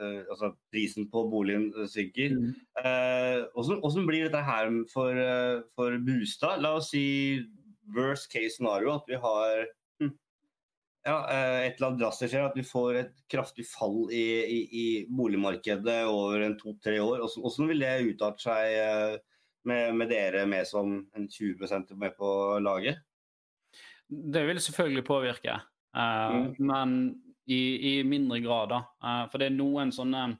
eh, altså, prisen på boligen eh, synker. Hvordan hvordan blir dette her for, for Bustad? La oss si worst case scenario, at vi har ja, eh, et eller annet drastisk skjer, at vi får et kraftig fall i, i, i boligmarkedet over en to-tre år. Hvordan, vil det utarte seg eh, med, med dere med som en 20% med på laget? Det vil selvfølgelig påvirke, eh, Mm. men i, i mindre grad, da. For det er noen sånne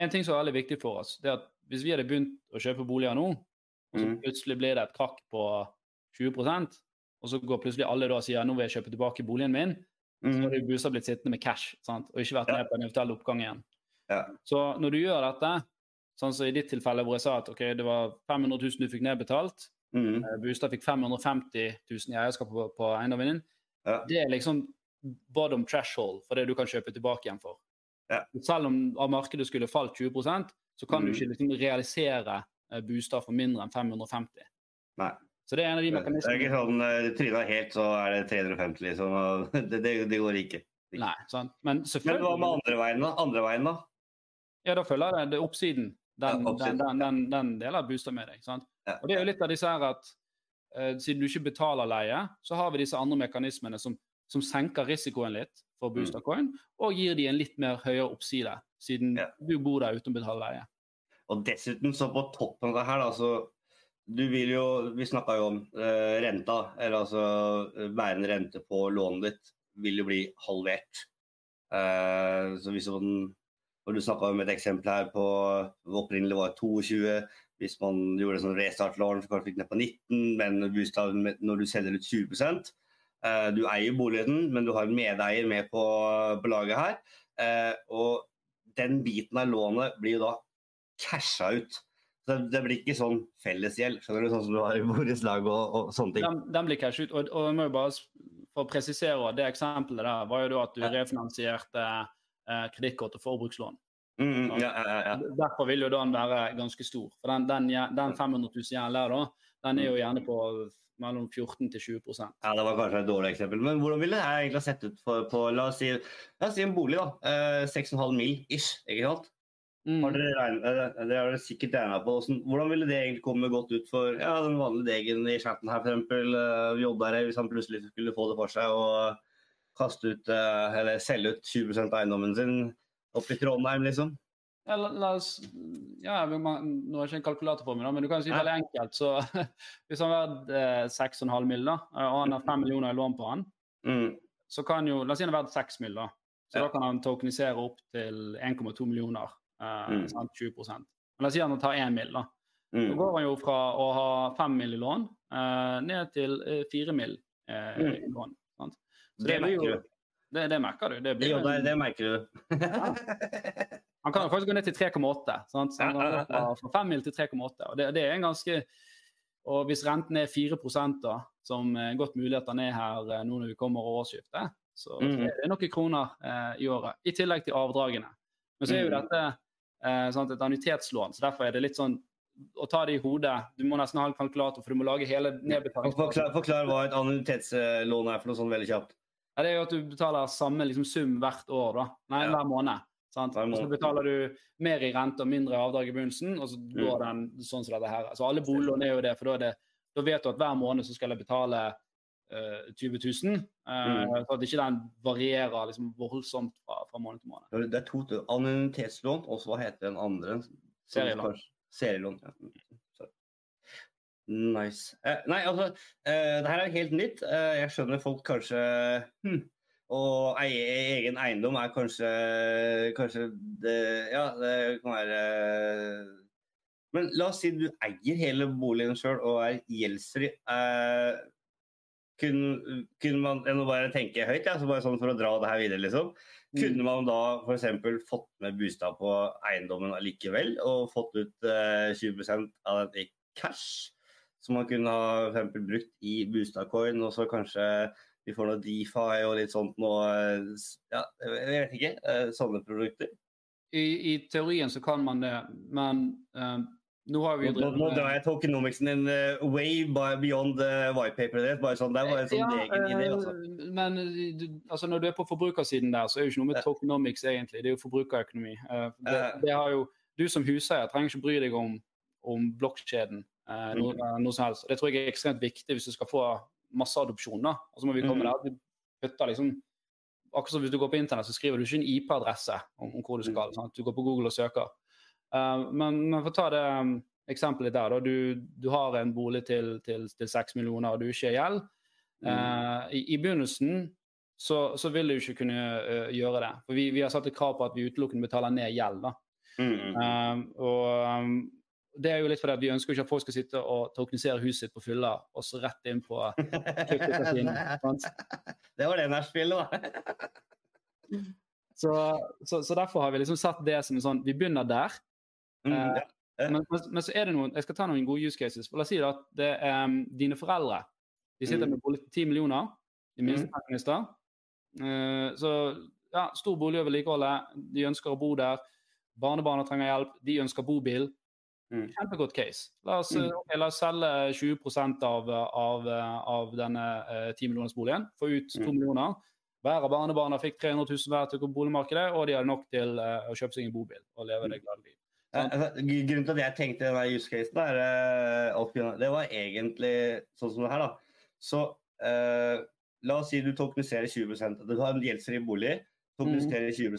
En ting som er veldig viktig for oss, det er at hvis vi hadde begynt å kjøpe boliger nå, og så Mm. plutselig blir det et krakk på 20 og så går plutselig alle da og sier nå vil jeg kjøpe tilbake boligen min, så Mm. du jo Bustad blitt sittende med cash sant? og ikke vært med på en eventuell oppgang igjen. Ja. Så når du gjør dette, sånn som i ditt tilfelle hvor jeg sa at ok, det var 500 000 du fikk nedbetalt, Mm. Eh, Bustad fikk 550 000 i eierskap på, på eiendommen din. Ja. Det er liksom bottom threshold for det du kan kjøpe tilbake igjen for. Ja. Selv om av markedet skulle falt 20% så kan du Mm. ikke liksom realisere eh, Bustad for mindre enn 550. Nei. Så det er en av de Det er mekanismene. ikke sånn eh, tryna helt, så er det 350, liksom. Det, det, det går ikke. Nei, sant? Men Men hva med andre veien, da? Andre veien, da? Ja, da følger det, det er oppsiden. Den, Ja, oppsiden. den, den, den, den deler booster med deg. sant? Ja. Og det er jo litt av disse her at uh, siden du ikke betaler leie, så har vi disse andre mekanismene som, som senker risikoen litt for Booster Coin, og gir de en litt mer høyere oppside, siden Ja. du bor der uten å betale leie. Og dessuten, så på toppen av det her, da, så du vil jo Vi snakka jo om eh, renta, eller altså eh, bærende rente på lånet ditt vil jo bli halvert. Eh, så hvis man og Du snakka om et eksempel her på opprinnelig var det 22. Hvis man gjorde sånn restartlån, så kanskje fikk ned på 19, men når du selger ut 20 eh, Du eier boligen, men du har en medeier med på, på laget her. Eh, og den biten av lånet blir jo da casha ut. Så det, blir ikke sånn fellesgjeld, skjønner du, sånn som du har i borettslag og, og sånne ting. Den, den blir cash ut. Og, og jeg må jo bare for å presisere, det eksempelet der var jo da at du refinansierte eh, kredittkort og forbrukslån. Mm, mm, ja, ja, ja. Derfor vil jo den være ganske stor. For den, den, den 500 000 gjeld der, da, den er jo gjerne på mellom 14 til 20% ja, det var kanskje et dårlig eksempel. Men hvordan ville det egentlig sett ut for, på la oss, si, la oss si en bolig, da. Eh, 6,5 mil ish, ikke sant? Mm. Har dere, regnet, eh, dere har sikkert regna på hvordan, ville det egentlig komme godt ut for ja, den vanlige degen i chatten her, f.eks. Uh, jobbere, hvis han plutselig skulle få det for seg og kaste ut eh, eller selge ut 20 av eiendommen sin opp i Trondheim, liksom? Ja, la, la oss, ja, vi må- Nå har jeg ikke en kalkulator for meg, da, men du kan si veldig enkelt. så Hvis han har verdt eh, 6,5 mill., da, og han har 5 millioner i lån på han, Mm. så kan jo La oss si han har verdt 6 mill., Så Ja. da kan han tokenisere opp til 1,2 millioner. Eh, Mm. sant, 20 Men La oss si han tar 1 mill., da. Da Mm. går han jo fra å ha 5 mill. i lån eh, ned til eh, 4 mill. Eh, Mm. i lån. Sant? Så Det blir jo- du. Det, det merker du. Det blir Jo, det, det merker du. Han kan jo faktisk gå ned til 3,8. sant? Så han Ja, ja, går fra, fra 5 mil til 3,8. og det, det er en ganske Og hvis renten er 4% da, som er godt mulig at den er her eh, nå når vi kommer årsskiftet, så Mhm. er det noen kroner eh, i året. I tillegg til avdragene. Men så er jo Mhm. dette eh, sant, et annuitetslån, så derfor er det litt sånn å ta det i hodet. Du må nesten ha en kalkulator, for du må lage hele nedbetalingen. Forklar, forklar hva et annuitetslån er for noe sånn veldig kjapt. Ja, det er jo at du betaler samme liksom, sum hvert år, da. Nei, Ja. hver måned. Sant? Så betaler du mer i rente og mindre avdrag i begynnelsen, og så Mm. går den sånn som dette her. Så alle boliglån er jo det, for da, det, da vet du at hver måned så skal jeg betale 20 000. eh, Mm. Så at ikke den varierer liksom voldsomt fra, fra måned til måned. Det er to anonymitetslån, og så hva heter den andre? Serielån. Serielån. Ja. Nice. Eh, nei, altså, eh, det her er helt nytt. Eh, jeg skjønner folk kanskje hm, Å eie egen eiendom er kanskje Kanskje det Ja, det kan være Men la oss si du eier hele boligen sjøl og er gjeldsfri. Eh, kunne, kunne man jeg må bare tenke høyt, ja, så bare sånn for å dra det her videre, liksom. Kunne man da f.eks. fått med bostad på eiendommen allikevel, og fått ut eh, 20 av den i cash? Som man kunne ha for eksempel brukt i bostadcoin, og så kanskje vi får noe DeFi og litt sånt noe eh, Ja, jeg vet ikke. eh, Sånne produkter. I, I teorien så kan man det, men eh, nå har vi jo nå, nå drar jeg tokenomicsen din eh, way by, beyond uh, whitepaperet ditt. Bare sånn, det var en sånn Ja, egen idé. Altså. eh, Men du, altså når du er på forbrukersiden der, så er det jo ikke noe med tokenomics egentlig. Det er jo forbrukerøkonomi. Eh, det, det har jo, du som huseier trenger ikke bry deg om, om blokkjeden eh, noe, Mm. eh, noe som helst. Det tror jeg er ekstremt viktig hvis du skal få masseadopsjon. adopsjoner. Og så må vi komme Mm. der vi putter liksom Akkurat som hvis du går på internett, så skriver du ikke en IP-adresse om, om hvor du skal. Mm. Sant? Du går på Google og søker. Eh, men, men for å ta det um, eksempelet der, da. Du, du har en bolig til, til, til 6 millioner, og du ikke har gjeld. Mm. Eh, i, I begynnelsen så, så vil du ikke kunne uh, gjøre det. For vi, vi har satt et krav på at vi utelukkende betaler ned gjeld. da. Mm. Um, og um, det er jo litt fordi at vi ønsker ikke at folk skal sitte og tokenisere huset sitt på fylla, og så rett inn på det var det nachspielet, da. Så, så, så derfor har vi liksom satt det som en sånn Vi begynner der. Mm, Eh, ja. Eh. Men, men, så er det noen Jeg skal ta noen gode use cases. For La oss si at det er um, dine foreldre. De sitter Mm. med 10 millioner. De minste pensjonister. Eh, så ja, stor bolig å vedlikeholde. De ønsker å bo der. Barnebarna trenger hjelp. De ønsker bobil. Mm. Kjempegodt case. La oss, Mm. ok, la oss selge 20% av, av, av denne eh, 10 millioners boligen. Få ut 2 Mm. millioner. Hver av barnebarna fikk 300 000 hver til boligmarkedet, og de hadde nok til eh, å kjøpe seg en bobil og leve det glade liv. Altså, Grunnen til at jeg tenkte den use casen, der, eh, det var egentlig sånn som det her. da. Så eh, la oss si du tokeniserer 20% Du har en gjeldsfri bolig, tokeniserer 20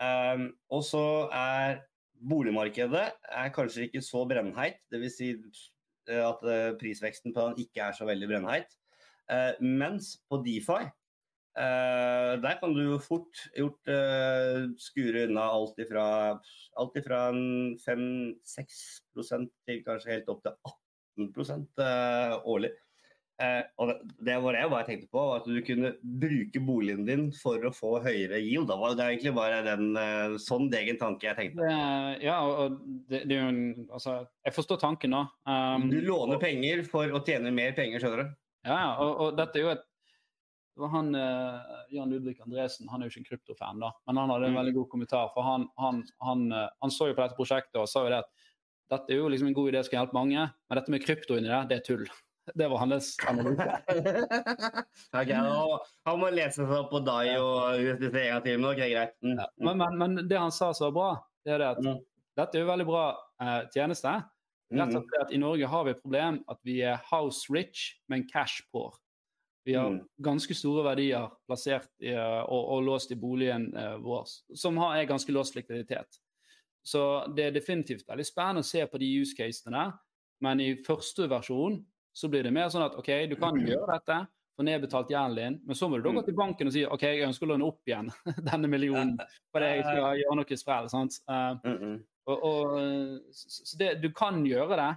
um, Og så er boligmarkedet er kanskje ikke så brennheit. Dvs. Si eh, at eh, prisveksten på den ikke er så veldig brennheit. Uh, mens på Defi Eh, der kan du jo fort gjort uh, skure unna alt ifra, alt ifra 5-6 til kanskje helt opp til 18 uh, årlig. Uh, og det, det var det jeg bare tenkte på, at du kunne bruke boligen din for å få høyere yield. Da var det egentlig bare den eh, sånn egen tanke jeg tenkte. Ja, og det, det er jo en Altså, jeg forstår tanken, da. Um, Du låner penger for å tjene mer penger, skjønner du. Ja, ja, og, og dette er jo et det var han, eh, Jan Ludvig Andresen han er jo ikke en kryptofan, da, men han hadde en Mm. veldig god kommentar. for Han, han, han, eh, han så jo på dette prosjektet og sa jo det at dette er jo liksom en god idé, som kan hjelpe mange, men dette med krypto inni det, det er tull. Det var hans analyse. Ok, nå- Han må lese seg opp på deg og gang til, men ok, greit. Mm. Ja, men, men, men det han sa som var bra, det er det at Mm. dette er jo veldig bra eh, tjeneste. Rett og Mhm. slett at I Norge har vi et problem at vi er house rich, men cash poor. Vi har Mm. ganske store verdier plassert i, eh, og, og låst i boligen eh, vår, som har er ganske låst likviditet. Så det er definitivt veldig spennende å se på de use casene, men i første versjon så blir det mer sånn at OK, du kan gjøre dette, få nedbetalt gjelden din, men så må du da gå til banken og si OK, jeg ønsker å låne opp igjen denne millionen fordi jeg skal gjøre noe sprell. sant? Mhm. og, og, så det, du kan gjøre det,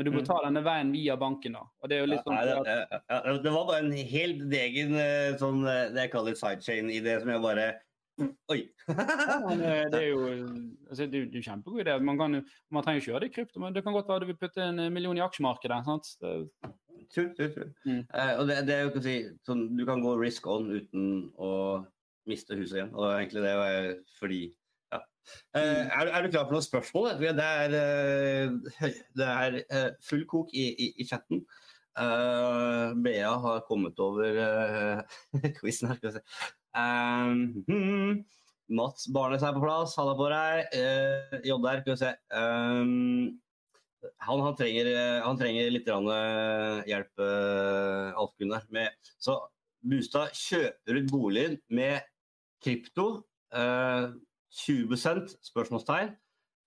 men du må Mm. ta denne veien via banken. da. Og det er jo litt sånn at, det, ja, ja, det var bare en helt egen eh, sånn eh, det jeg kaller sidechain-idé, som jeg bare Oi! Men, eh, det er jo altså, det er jo det kjempegod idé. Man, kan, man trenger ikke gjøre det i krypto, men det kan godt være du vil putte en million i aksjemarkedet. sant? Det, true, true. tull. Mm. Uh, og det, det er jo ikke å si sånn, Du kan gå risk on uten å miste huset igjen. Og egentlig det jeg, fordi Eh, er, er du klar for noen spørsmål? Det er, eh, det er eh, full kok i, i, i chatten. Uh, Bea har kommet over uh, quizen her. Skal vi se. Um, hmm, Mats Barnes er på plass. Halla på deg. Uh, JR, skal vi se. Um, han, han, trenger, han trenger litt hjelp, uh, Alf Gunnar. Med, så Bustad kjøper ut boligen med krypto. eh, 20 spørsmålstegn.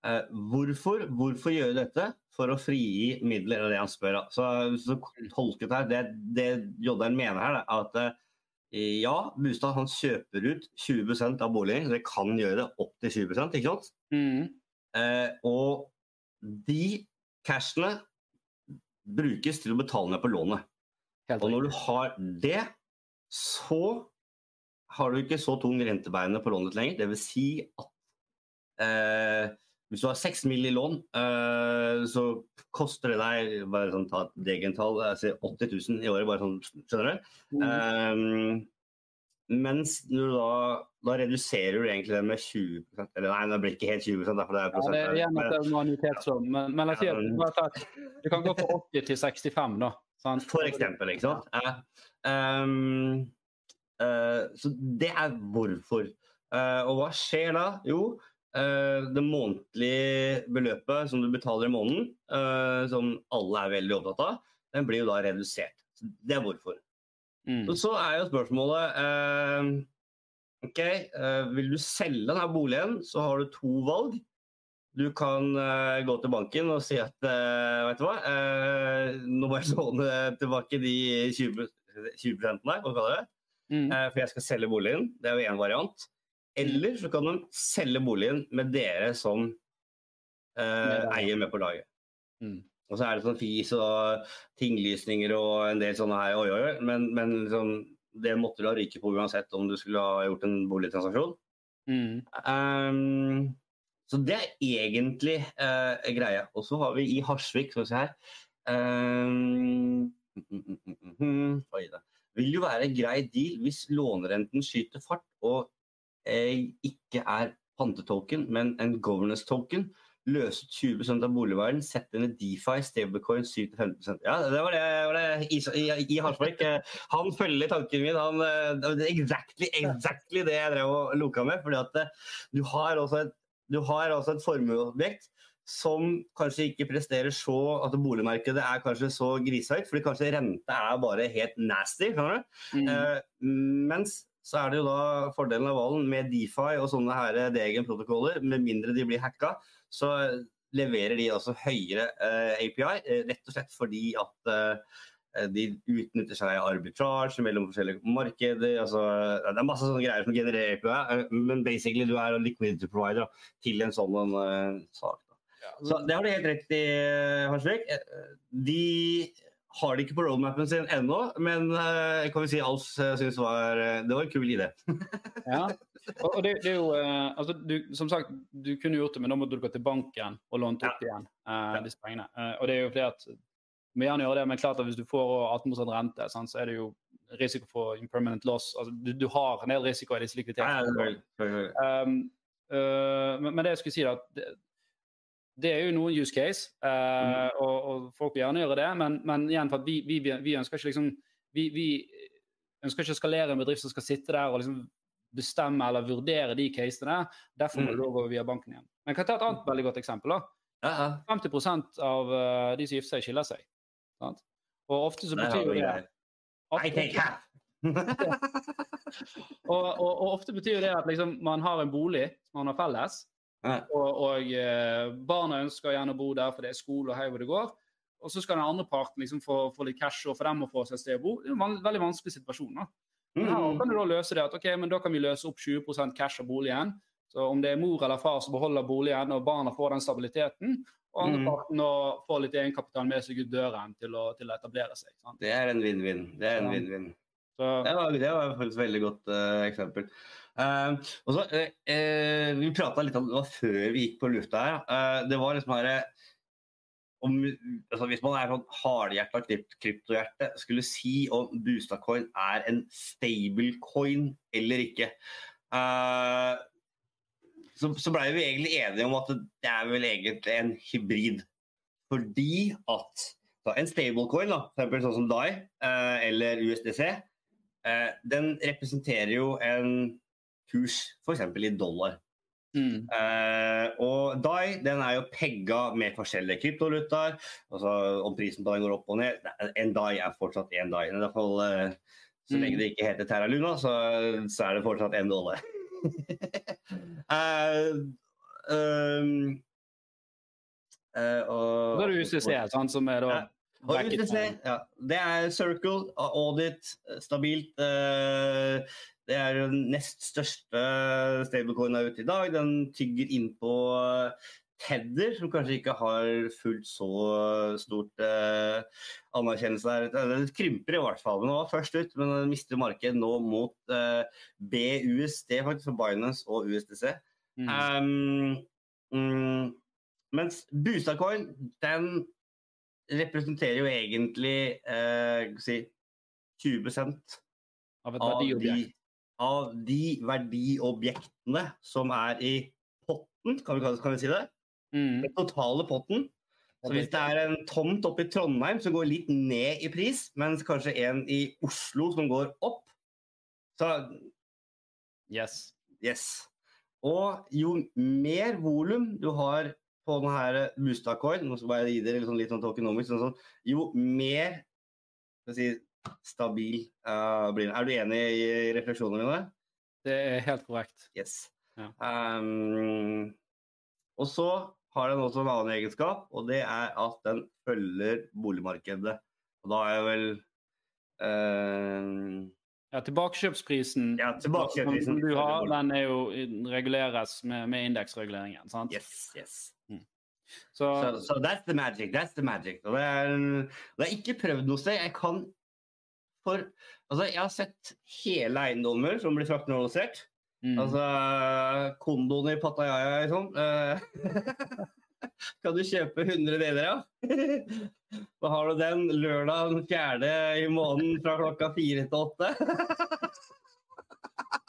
Eh, hvorfor? Hvorfor gjøre dette? For å frigi midler, er det han spør. om. Så, så tolket her, Det, det Jodderen mener her, er at eh, ja, Bustad han kjøper ut 20% av boligen. Det kan gjøre det opp til 20% ikke sant? mm, Eh, og de cashene brukes til å betale ned på lånet. Og når du har det, så har du ikke så tung rentebeine på lånet lenger. Dvs. si at eh, hvis du har 6 mill. i lån, eh, så koster det deg bare sånn, ta et degentall, altså 80 000 i året. bare sånn, Skjønner du? Mm. Eh, mens du da, da reduserer du egentlig det med 20 Eller nei, det blir ikke helt 20 derfor det er Ja, prosent. det er igjen at det er manuitetslån, men, men jeg sier at Ja, du kan gå fra 80 til 65, da. sant? For eksempel, ikke sant? Ja. eh, så det er hvorfor. Eh, og hva skjer da? Jo, eh, det månedlige beløpet som du betaler i måneden, eh, som alle er veldig opptatt av, den blir jo da redusert. Så det er hvorfor. Mm. Og så er jo spørsmålet eh, OK, eh, vil du selge denne boligen, så har du to valg. Du kan eh, gå til banken og si at vet du hva, eh, nå må jeg låne tilbake de 20, 20 der, hva kaller det? Mm. Eh, for jeg skal selge boligen. Det er jo én variant. Eller så kan de selge boligen med dere som eh, Med eier med på laget. Mm. Og så er det sånn fis og tinglysninger og en del sånne her oi, oi, oi. Men, men liksom, det måtte du ha ryke på uansett om du skulle ha gjort en boligtransaksjon. Mm. Um, så det er egentlig uh, greia. Og så har vi i Harsvik, skal vi se her ehm, mm, mm, Vil jo være en grei deal hvis lånerenten skyter fart og eh, ikke er pantetolken, men en governance token. Løse 20 av boligverden, sette inn DeFi, stablecoin 7-15 Ja, det var det, var det i, i, i Harsvik. Eh, Han følger tanken min. Han, eh, det er exactly, exactly det jeg drev og loka med. fordi at eh, du har også et, du har også et formueobjekt som kanskje ikke presterer så At boligmarkedet er kanskje så grisehøyt, fordi kanskje rente er bare helt nasty. Mm. Eh, mens så er det jo da fordelen av Valen med DeFi og sånne her DGN-protokoller, med mindre de blir hacka, så leverer de også høyere eh, API, eh, rett og slett fordi at eh, de utnytter seg av arbitrage mellom forskjellige markeder. Altså, det er masse sånne greier som genererer API, eh, men basically du er liquidity provider da, til en sånn eh, sak. Så det har du helt rett i, Harsvik. Eh, De har det ikke på roadmapen sin ennå, men jeg kan vi si Alf uh, syns var, eh, det var en kul idé. Ja. Og, og det, det er jo eh, altså, du, Som sagt, du kunne gjort det, men da måtte du gå til banken og lånt opp igjen eh, disse pengene. Uh, og det er jo fordi at Du må gjerne gjøre det, men klart at hvis du får 18 rente, sant, så er det jo risiko for impermanent loss. Altså, du, du har en del risiko i disse likviditetene. Um, uh, men, men det jeg skulle si, da det, det er jo noen use case, øh, og, og folk vil gjerne gjøre det. Men, men igjen, for vi, vi, vi ønsker ikke liksom vi, vi ønsker ikke å skalere en bedrift som skal sitte der og liksom bestemme eller vurdere de casene. Derfor må Mm. da gå via banken igjen. Men jeg kan ta et annet veldig godt eksempel. da. Ja. 50 av uh, de som gifter seg, skiller seg. Sant? Og ofte så betyr jo det. I take half. og, og, og ofte betyr det at liksom, man har en bolig man har felles. Og, og eh, barna ønsker gjerne å bo der, for det er skole og hei hvor det går. Og så skal den andre parten liksom få, få litt cash og for dem å få seg et sted å bo. Det er en veldig vanskelig situasjon. da. Mm. Mm. kan du da løse det at ok, men da kan vi løse opp 20% cash av boligen. Så om det er mor eller far som beholder boligen, og barna får den stabiliteten, og andre Mm. parten får litt egenkapital med seg ut døren til å, til å etablere seg. Sant? Det er en vinn-vinn. Det er en Ja. vinn-vinn. Så, Det var, det var faktisk et veldig godt uh, eksempel. Uh, også, uh, eh, eh, Vi prata litt om det var før vi gikk på lufta her. Eh, det var liksom her om, altså Hvis man er sånn hardhjerta kryptohjerte, skulle si om Bustadcoin er en stablecoin eller ikke. Eh, så, så blei vi egentlig enige om at det er vel egentlig en hybrid. Fordi at en stablecoin, da, for eksempel sånn som DAI eh, eller USDC, eh, den representerer jo en kurs f.eks. i dollar. mm, Eh, og DAI den er jo pegga med forskjellige kryptovalutaer. Altså, om prisen på den går opp og ned En DAI er fortsatt én DAI. I hvert fall, eh, så Mm. lenge det ikke heter Terra Luna, så, så er det fortsatt én dollar. Eh, um, eh, og, da er det UCC, sant, som er da. Og UTC, ja, det er Circle, Audit, stabilt. eh, Det er den nest største stablecoina ute i dag. Den tygger inn på Tedder, som kanskje ikke har fullt så stort eh, anerkjennelse der. Det krymper i hvert fall. Den var først ut, men den mister marked nå mot eh, BUSD, faktisk, for Binance og USDC. Mm. Um, um, mens Boostadcoin, den representerer jo egentlig eh, si, 20 av av de, av de verdiobjektene som er i potten, kan vi, kan vi si det? Mm. Den totale potten. Så hvis det er en tomt oppe i Trondheim som går litt ned i pris, mens kanskje en i Oslo som går opp, så Yes. Yes. Og jo mer volum du har på denne Mustacoin, nå skal jeg bare gi dere litt sånn, litt sånn tokenomics, sånn, sånn, jo mer si, stabil uh, blir den. Er du enig i refleksjonene mine? Det er helt korrekt. Yes. Ja. Um, og så har den også en annen egenskap, og det er at den følger boligmarkedet. Og da er jeg vel uh, Ja, tilbakekjøpsprisen Ja, tilbakekjøpsprisen. som du har, den er jo reguleres med, med indeksreguleringen. sant? Yes, yes. Så, so, so, that's the magic. That's the magic. Og det er, det er ikke prøvd noe sted. Jeg kan for Altså, jeg har sett hele eiendommer som blir fraktionalisert. mm. Altså kondoen i Pattaya og sånn. eh, kan du kjøpe 100 deler av? Da har du den lørdag den fjerde i måneden fra klokka fire til åtte.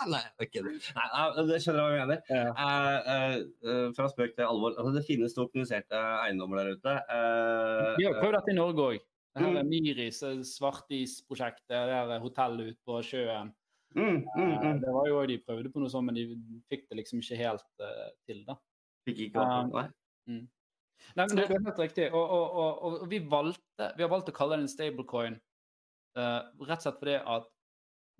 Nei, ok. Nei, nei, det skjønner jeg hva jeg mener. ja. Uh, uh, eh, fra spøk til alvor. Altså, det finnes dokumenterte eiendommer der ute. Eh, Vi har prøvd dette i Norge òg. Her Mm. er Myris, eh, svartisprosjektet, det er hotellet ute på sjøen. mm, mm, Eh, mm. Det var jo De prøvde på noe sånt, men de fikk det liksom ikke helt uh, til. da. Fikk ikke opp, nei. Nei, men det, det er helt riktig. Og, og, og, og vi, valgte, vi har valgt å kalle det en stablecoin uh, rett og slett fordi at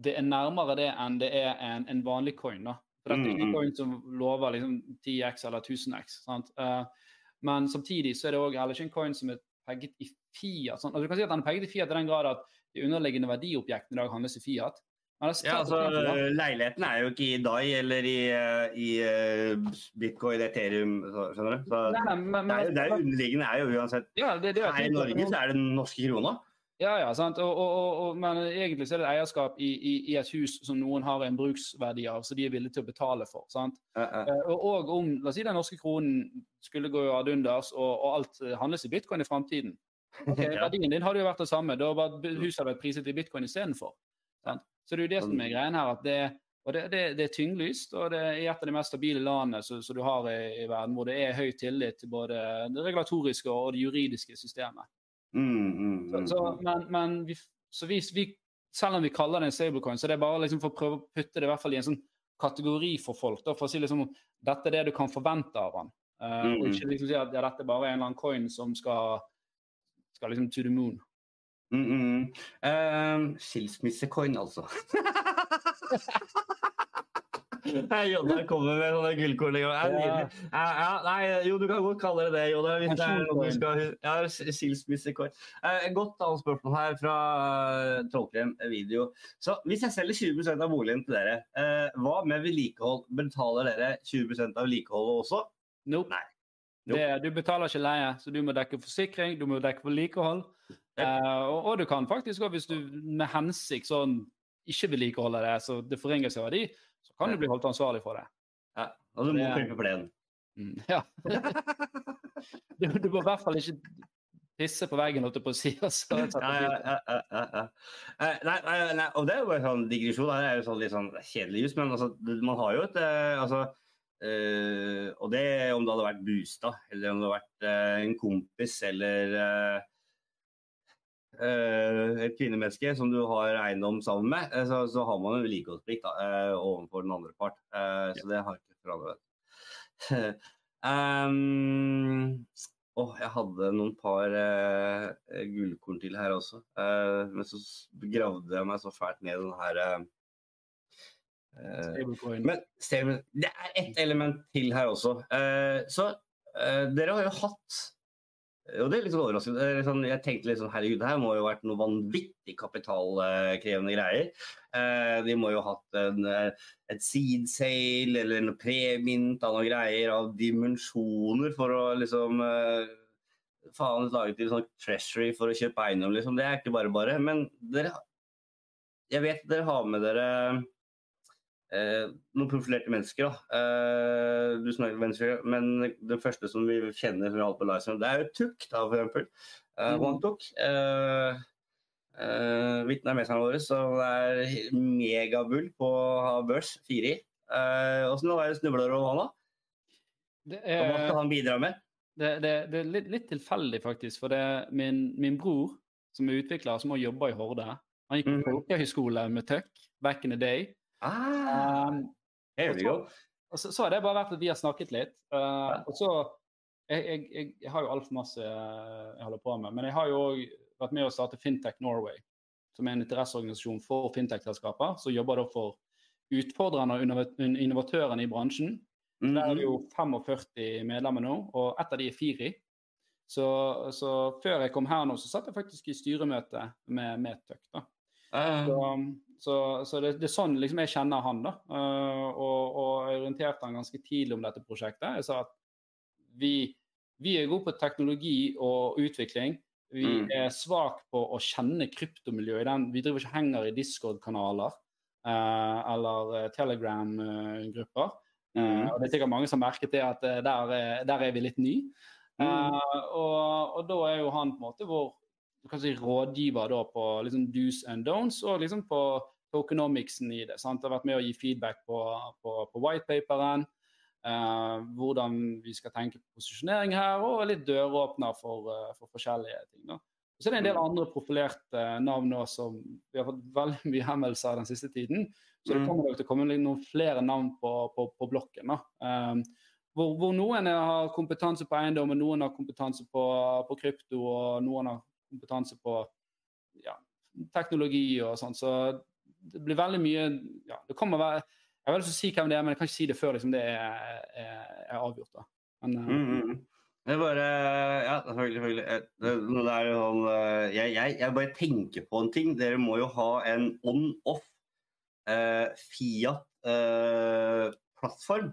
det er nærmere det enn det er en, en vanlig coin. da. For dette er Mm, ikke en coin som lover liksom 10x eller 1000x. sant? Eh, men samtidig så er det også heller ikke en coin som er pegget i fiat. Sånn. Altså, du kan si at den er pegget i fiat i den grad at de underliggende verdiobjektene i dag handles i fiat. Ja, altså. Leiligheten er jo ikke i DAI eller i, eh, i eh, bitcoin, Ethereum, så- skjønner du? Så Nei, nei, men, det er, det er underliggende er jo uansett ja, det, det er Her i Norge så er det den norske krona. Ja, ja, sant. Og, og, og, men egentlig så er det et eierskap i, i, i et hus som noen har en bruksverdi av, så de er villige til å betale for. sant? Uh -uh. Og, om la oss si den norske kronen skulle gå ad unders, og, alt eh, handles i bitcoin i framtiden. Okay, Ja. Verdien din hadde jo vært det samme. Da var huset vært priset i bitcoin istedenfor. Så det er jo det som er greien her. at det, det, det, det er tyngdlyst, og det er et av de mest stabile landene som du har i, i verden, hvor det er høy tillit til både det regulatoriske og det juridiske systemet. Mm, mm, Så, men, men vi, så vi, vi, selv om vi kaller det en stablecoin, så det er bare liksom for å prøve å putte det i hvert fall i en sånn kategori for folk. Da, for å si liksom dette er det du kan forvente av han. Eh, og Mm. ikke liksom si at ja, dette er en eller annen coin som skal, skal liksom to the moon. Mm, mm. Uh, Skilsmissecoin, altså. Jodda kommer med sånne gullkorn. Ja. Ja. Nei, jo, du kan godt kalle det det, Jodda. Hvis det er noe du skal Ja, s- Eh, godt annet spørsmål her fra uh, Trollkrem video. Så hvis jeg selger 20 av boligen til dere, eh, hva med vedlikehold? Betaler dere 20 av vedlikeholdet også? Nope. Nei. Nope. Det, du betaler ikke leie, så du må dekke forsikring, du må dekke vedlikehold. Eh, og, og du kan faktisk òg, hvis du med hensikt sånn ikke vedlikeholder det, så det forringer seg verdi, så kan du bli holdt ansvarlig for det. Ja, og du må det. plenen. Mm, ja. du, du må i hvert fall ikke pisse på veggen, holdt jeg på å si. Altså, Ja, ja, ja. Eh, Nei, nei, nei, og det er jo bare sånn digresjon. Det er jo sånn litt sånn kjedelig jus, men altså, man har jo et eh, altså, øh, Og det om det hadde vært Bustad, eller om det hadde vært øh, en kompis eller eh, et kvinnemenneske som du har eiendom sammen med, eh, så, så har man en vedlikeholdsplikt eh, overfor den andre part. Så Så det har ikke forandret. um, Åh, jeg hadde noen par uh, gullkorn til her også. uh, men så gravde jeg meg så fælt ned i den her eh, eh, Men det er ett element til her også. Eh, så eh, dere har jo hatt og det er litt sånn overraskende. er sånn- Jeg tenkte litt sånn herregud, det her må jo ha vært noe vanvittig kapitalkrevende greier. Eh, de må jo ha hatt en, eh, et seed sale eller en premint av noen greier av dimensjoner for å liksom eh, Faen lage til sånn treasury for å kjøpe eiendom, liksom. Det er ikke bare bare. Men dere Jeg vet dere har med dere eh, noen profilerte mennesker. da. Eh, du snakker venstre, men den første som vi kjenner som vi holder på livestream, det er jo Tuk, da, for eksempel. Uh, Mhm. One Tuk. Uh, uh, våre, så som er megabull på å ha børs, 4i. Uh, Åssen eh, snubler du over han, da? Det er, Hva skal han bidra med? det, det, det er litt, litt tilfeldig, faktisk. For det er min, min bror, som er utvikler, som har jobba i Horde. Han gikk på Mhm. folkehøyskole med Tuck back in the day. Ah, Um, here we go. Og så, så har det bare vært at vi har snakket litt. Uh, og så jeg, jeg, jeg, jeg har jo altfor masse uh, jeg holder på med. Men jeg har jo òg vært med å starte Fintech Norway, som er en interesseorganisasjon for fintech-selskaper. Som jobber da for utfordrerne og innovatørene i bransjen. Der er det Mhm. jo 45 medlemmer nå, og ett av de er Firi. Så, så før jeg kom her nå, så satt jeg faktisk i styremøte med, med Tøk. da. Ah, Så, så, så det, det er sånn liksom jeg kjenner han. da. uh, og, og jeg orienterte han ganske tidlig om dette prosjektet. Jeg sa at vi, vi er gode på teknologi og utvikling. Vi Mm. er svake på å kjenne kryptomiljøet. Vi driver ikke henger i Discord-kanaler uh, eller eh, Telegram-grupper. Mm. og det er sikkert mange som har merket det at der, er- der er vi litt ny. Mm. Og, og da er jo han på en måte vår si, rådgiver da på liksom do's and don'ts, og liksom på tokenomicsen i det. sant? Har vært med å gi feedback på, på, på whitepaperen. Uh, hvordan vi skal tenke på posisjonering her, og litt døråpner for, uh, for forskjellige ting. da. Så det er en del andre profilerte navn nå som vi har fått veldig mye henvendelser den siste tiden. Så det Mm. kommer nok til å komme noen flere navn på, på, på blokken. Um, hvor, hvor noen har kompetanse på eiendom, og noen har kompetanse på, på krypto, og noen har kompetanse på ja, teknologi og sånn. Så det blir veldig mye ja, det kommer være, Jeg har lyst til å si hvem det er, men jeg kan ikke si det før liksom, det er, er, er avgjort. da. Men, uh, Mm, -hmm. Det bare Ja, selvfølgelig. selvfølgelig. Eh, sånn eh, jeg, jeg, jeg bare tenker på en ting. Dere må jo ha en on-off eh, Fiat-plattform.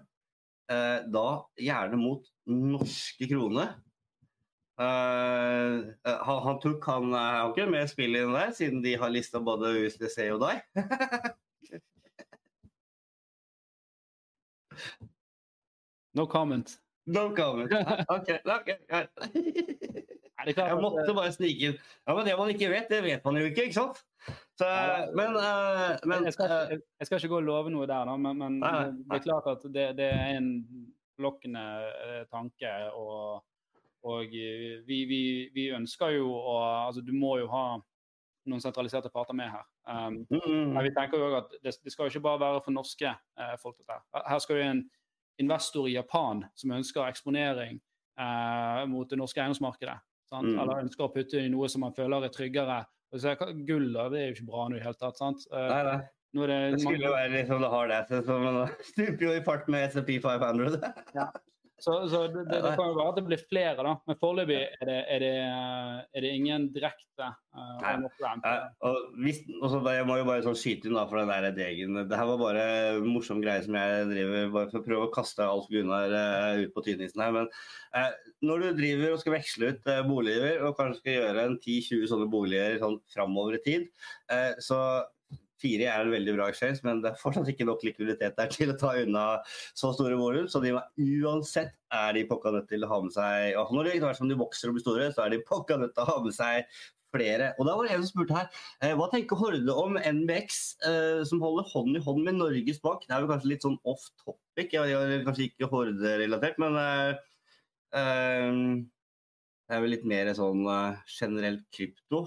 Eh, da gjerne mot norske kroner. Eh, han, han tok han eh, ikke med spill i den der, siden de har lista både USDC og deg. no comment. No comment. Ok, ok, klart Jeg måtte bare snike inn. Ja, men Det man ikke vet, det vet man jo ikke, ikke sant? Så, men uh, men jeg, skal, ikke- jeg skal ikke gå og love noe der, da, men, men det, er klart at det, det er en lokkende tanke. Og, og eh, vi, vi, vi ønsker jo å Altså, du må jo ha noen sentraliserte parter med her. Um, Mm, men vi tenker jo at det, det skal jo ikke bare være for norske eh, folk. dette her. Her skal jo en investor i Japan som ønsker eksponering eh, mot det norske eiendomsmarkedet. Sant? Mm. Eller ønsker å putte i noe som man føler er tryggere. Og så Gull da, det er jo ikke bra nå i det hele tatt. sant? Uh, Nei, nei. nå er det, Det skulle mange- jo være liksom det har det, så man stuper jo i fart med SMP 500. så, så det, det, det kan jo være at det blir flere, da. Men foreløpig er det, er er det ingen direkte uh, Nei. on-off-ramp. Og hvis, også, jeg må jo bare sånn skyte inn da for den der degen. Det her var bare en morsom greie som jeg driver bare for å prøve å kaste Alf Gunnar uh, ut på tynnisen her. Men uh, når du driver og skal veksle ut uh, boliger, og kanskje skal gjøre en 10-20 sånne boliger sånn framover i tid, eh, så Fire er en veldig bra exchange, men det er fortsatt ikke nok likviditet der til å ta unna så store volum. Så de, uansett er de pokka nødt til å ha med seg og Når etter som de vokser og blir store, så er de pokka nødt til å ha med seg flere. Og da var det en som spurte her, eh, hva tenker Horde om NBX eh, som holder hånd i hånd med Norges Bank? Det er jo kanskje litt sånn off topic, jeg, jeg, kanskje ikke Horde-relatert, men eh, eh, det er vel litt mer sånn eh, generelt krypto.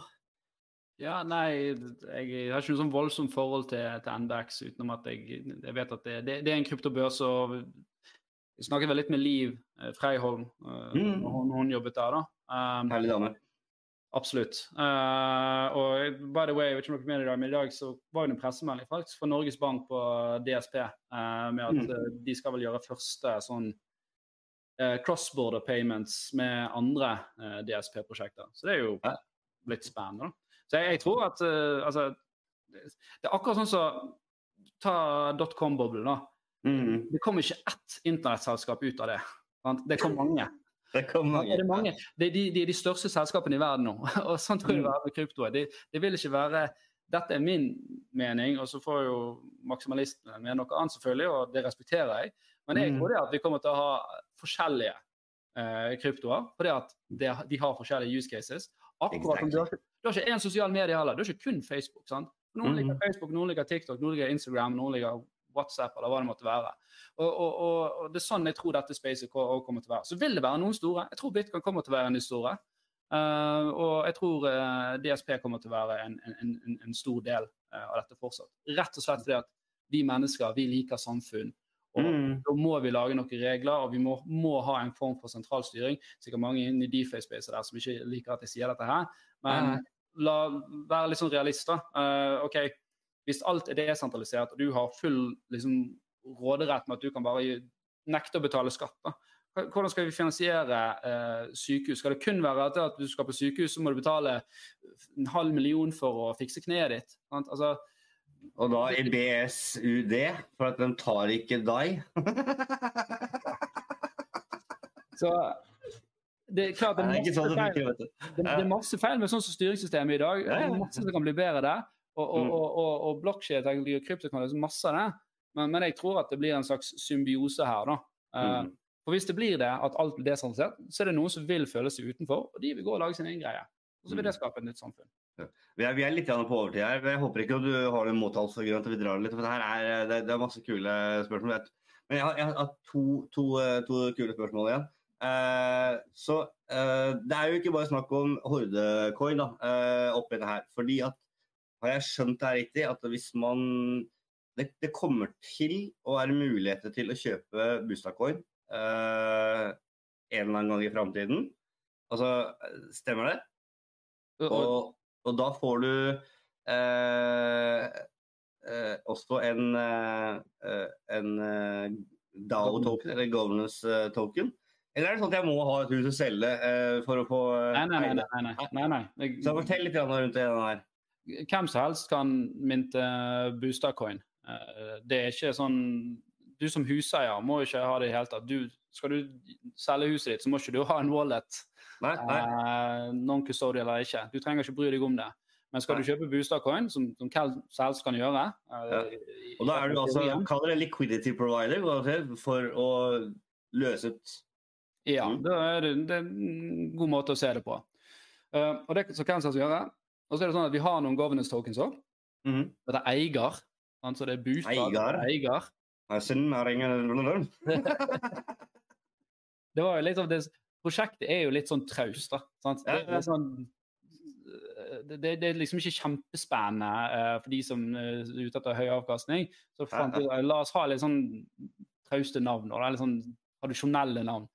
Ja, nei, jeg har ikke noe sånn voldsomt forhold til, til NBX, utenom at jeg, jeg vet at det, det, det er en kryptobørs. og Jeg snakket vel litt med Liv eh, Freiholm eh, Mm. når hun, hun jobbet der. da. Um, Herlig dame. absolutt. Uh, og by the way, jeg vet ikke om dere er med i dag, men i dag så var det en pressemelding faktisk fra Norges Bank på DSP uh, med at Mm. de skal vel gjøre første sånn uh, cross-border payments med andre DSP-prosjekter. Så det er jo litt spennende. da. Så jeg, jeg tror at uh, altså, det, er akkurat sånn som Ta dotcom-boblen, da. Mm. Det kom ikke ett internettselskap ut av det. sant? Det kom mange. Det kom mange. Er det mange? Det er de, de, er de største selskapene i verden nå. og sånn tror jeg det Mm. er med krypto. Det, det vil ikke være Dette er min mening, og så får jo maksimalistene mene noe annet, selvfølgelig, og det respekterer jeg. Men jeg Mm. tror det at vi kommer til å ha forskjellige eh, kryptoer, fordi at det, de har forskjellige use cases. Akkurat som du har, du har ikke én sosial medie heller, du har ikke kun Facebook. sant? Noen Mhm. liker Facebook, noen liker TikTok, noen liker Instagram, noen liker WhatsApp eller hva det måtte være. Og, og, og, og Det er sånn jeg tror dette spacet kommer til å være. Så vil det være noen store. Jeg tror Bitcoin kommer til å være en av de store. Eh, og jeg tror uh, DSP kommer til å være en, en, en, en stor del uh, av dette fortsatt. Rett og slett fordi at vi mennesker vi liker samfunn. Og Mm. Da må vi lage noen regler, og vi må, må ha en form for sentralstyring. Sikkert mange inne i DeFi-spacet der som ikke liker at jeg sier dette her. Men Nei, la være litt sånn realist, da. Eh, ok, Hvis alt er desentralisert, og du har full liksom, råderett med at du kan bare nekte å betale skatt, da. Hvordan skal vi finansiere uh, sykehus? Skal det kun være at, at du skal på sykehus, så må du betale en halv million for å fikse kneet ditt? Altså, Og da i BSUD, for at de tar ikke deg. så det er klart det Det er masse det feil. Det, det er masse feil med sånn som styringssystemet i dag. Ja, ja, Det er masse som kan bli bedre der. Og, og, Mm. og, og, og blokkjedeteknologi og krypto kan løse masse av det. Men, men jeg tror at det blir en slags symbiose her. da. Eh, Mm. For Hvis det blir det, at alt blir desentralisert, så er det noen som vil føle seg utenfor, og de vil gå og lage sin egen greie. Og så vil det Mm. skape et nytt samfunn. Vi er, vi er litt på overtid her. Jeg håper ikke du har en måtehalsgrunn til at vi drar litt. For det er, det, det er masse kule spørsmål. Men jeg har, jeg har to, to, eh, to kule spørsmål igjen. Eh, så uh, det er jo ikke bare snakk om hordecoin da, eh, oppi det her. Fordi at har jeg skjønt det her riktig, at hvis man det, det kommer til å være muligheter til å kjøpe Boostad-coin eh, en eller annen gang i framtiden. Altså, stemmer det? Og, og, da får du også en, en DAO-token, eller governance-token. Eller er det sånn at jeg må ha et hus å selge uh, for å få uh, nei, nei, nei. nei, nei, nei, nei. Så fortell litt rundt det her. hvem som helst kan mynte. Eh, Det er ikke sånn Du som huseier må ikke ha det i det hele tatt. Du, skal du selge huset ditt, så må ikke du ha en wallet. Nei, nei. Uh, Non-custodial eller ikke. Du trenger ikke bry deg om det. Men skal du kjøpe Boostad-coin, som, som hvem som helst kan gjøre Ja. Og da er du altså, kall det liquidity provider for å løse ut Ja, Mm. da er det, det er en god måte å se det på. Uh, og det så kan vi gjøre. Og så er det sånn at vi har noen governance tokens òg. Mm. Det er eier. Altså det er bostad. Eier. ringer- det var jo litt av det Prosjektet er jo litt sånn traust, da. Sant? Det ja. er sånn det, det er liksom ikke kjempespennende uh, for de som er ute etter høy avkastning. Så fant vi, la oss ha litt sånn trauste navn, og litt sånn tradisjonelle navn.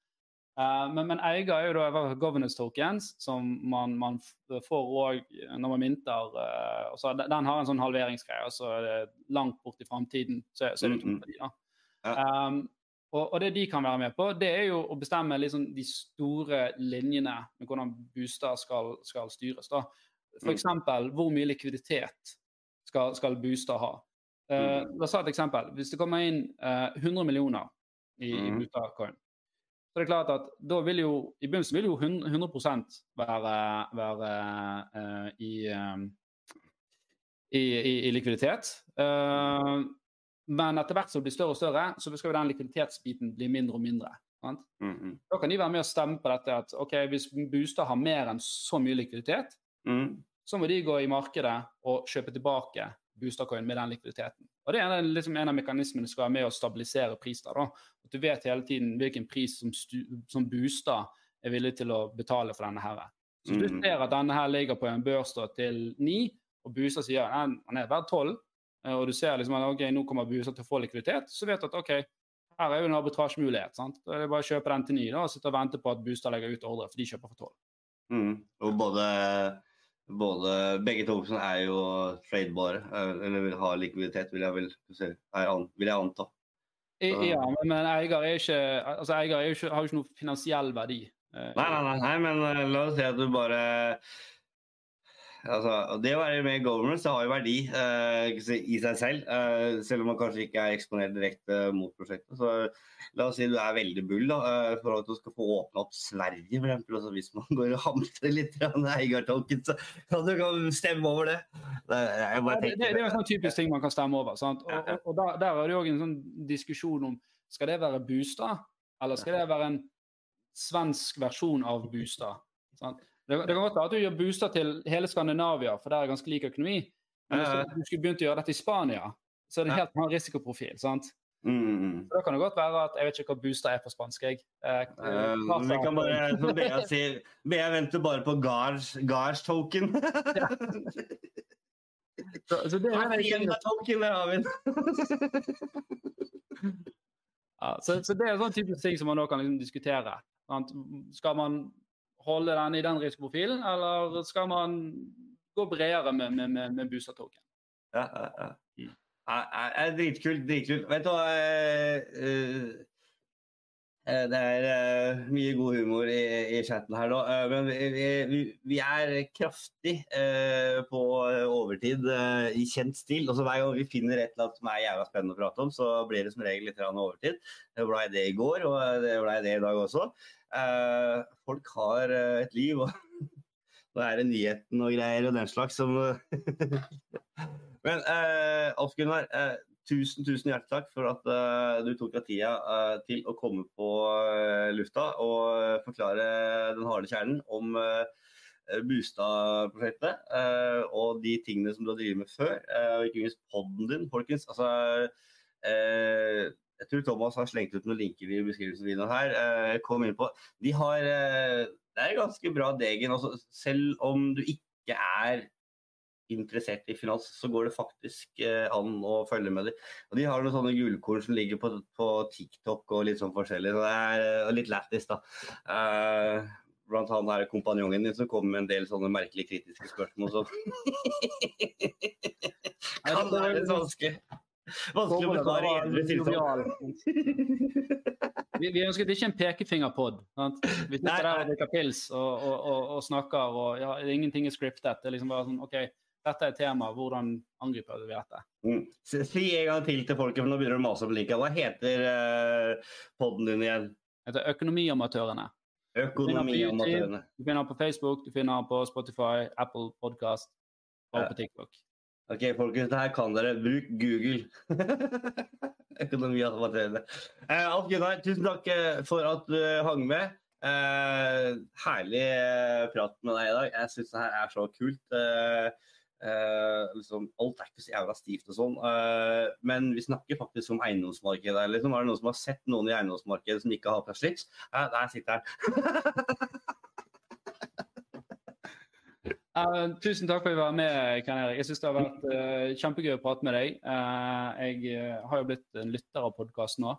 Uh, men, men, eier er jo da governance tokens, som man, man får òg når man minter. Uh, den, den, har en sånn halveringsgreie, altså langt bort i framtiden så, så, er det tom for de. da. Ja. Um, og, og, det de kan være med på, det er jo å bestemme liksom de store linjene med hvordan booster skal, skal styres. da. F.eks. Mm. hvor mye likviditet skal, skal booster ha. Uh, la oss ta et eksempel. Hvis det kommer inn uh, 100 millioner i, mm. i boostercoin, så det er klart at da vil jo I begynnelsen vil jo 100 være, være uh, i, um, i, i, i, likviditet. Uh, men etter hvert som det blir større og større, så skal jo den likviditetsbiten bli mindre og mindre. Mm -hmm. Da kan de være med og stemme på dette at ok, hvis Booster har mer enn så mye likviditet, mm. så må de gå i markedet og kjøpe tilbake Boostercoin med den likviditeten. Og Det er liksom en av mekanismene som skal være med å stabilisere priser. da. At Du vet hele tiden hvilken pris som, som Booster er villig til å betale for denne. her. Så Hvis du mm. ser at denne her ligger på en børs da, til 9, og Booster sier at den er verdt 12, Eh, og du ser liksom at ok, nå kommer booster til å få likviditet, så vet du at ok, her er jo en arbitrasjemulighet. sant? Da er det bare å kjøpe den til 9 da, og sitte og vente på at Bustad legger ut ordre, for de kjøper for tolv. Mm. Og både, både, begge to er jo tradebare, eh, eller vil ha likviditet, vil jeg vel vil jeg anta. I, ja, men, men eier, er ikke, altså eier er ikke, har jo ikke noe finansiell verdi. Eh, nei, nei, nei, nei, men la oss si at du bare Altså, det å være med i government har jo verdi uh, i seg selv, uh, selv om man kanskje ikke er eksponert direkte mot prosjektet. Så la oss si du er veldig bull da, uh, for at du skal få åpne opp Sverige, f.eks. Altså, hvis man går og hamstrer litt eiertolken, så kan du stemme over det. Det, ja, det, det, er jo sånn typisk ting man kan stemme over. Sant? Og, og, og der, der, er det òg en sånn diskusjon om skal det være Bustad, eller skal det være en svensk versjon av Bustad? Sant? Det, det, kan godt være at du gjør booster til hele Skandinavia, for der er ganske lik økonomi. Men hvis du skulle begynt å gjøre dette i Spania, så er det helt annen risikoprofil. sant? Mm, mm, mm. Så Da kan det godt være at Jeg vet ikke hva booster er på spansk. jeg. Eh, uh, vi kan bare, som Bea sier Bea venter bare på Gars, Gars token. så, så det er en token, der har vi ja, så, så, det er sånn type ting som man nå kan liksom diskutere. Skal man holde den i den risikoprofilen, eller skal man gå bredere med, med, med, med Busa-token? Ja, ja, ja. Mm. Ja, dritkult. Dritkult. Vet du hva uh, Det er mye god humor i, i chatten her nå. Men vi, vi, vi, er kraftig på overtid i kjent stil. Og Hver gang vi finner et eller annet som er jævla spennende å prate om, så blir det som regel litt overtid. Det blei det i går, og det blei det i dag også. Uh, folk har uh, et liv, og nå er det nyheten og greier og den slags som Men uh, Alf Gunnar, tusen, tusen hjertelig takk for at du tok deg tida til å komme på lufta og forklare den harde kjernen om Bustad-prosjektet og de tingene som du har drevet med før, og ikke minst poden din, folkens. Altså, jeg tror Thomas har slengt ut noen linker i beskrivelsen her. Eh, kom inn på. De har eh, Det er ganske bra degen. Altså, selv om du ikke er interessert i finans, så går det faktisk eh, an å følge med dem. Og de har noen sånne gullkorn som ligger på, på, TikTok og litt sånn forskjellig. Så det er uh, litt lættis, da. Uh, blant er det kompanjongen din som kommer med en del sånne merkelige kritiske spørsmål som kan være litt vanskelig. Vanskelig å besvare i edru tilstand. Vi, vi ønsket ikke en pekefingerpod. Vi sitter der og drikker pils og, og, og, og, snakker, og ja, ingenting er scriptet. Det er liksom bare sånn OK, dette er tema, hvordan angriper vi dette? Mm. Si en gang til til folket, for nå begynner du å mase om linka. Hva heter uh, poden din igjen? Det heter Økonomiamatørene. Økonomiamatørene. Du finner den på Facebook, du finner den på Spotify, Apple Podcast og på TikTok. Ok, folkens, det her kan dere. Bruk Google. Økonomi og materielle. Eh, Alf Gunnar, tusen takk eh, for at du hang med. Eh, herlig eh, prat med deg i dag. Jeg syns det her er så kult. Eh, eh, liksom, alt er ikke så jævla stivt og sånn. men vi snakker faktisk om eiendomsmarkedet. Liksom. Er det noen som har sett noen i eiendomsmarkedet som ikke har på slips? der sitter han. Uh, tusen takk for at du var med, Erik. Jeg syns det har vært uh, kjempegøy å prate med deg. Uh, jeg har jo blitt en lytter av podkasten nå.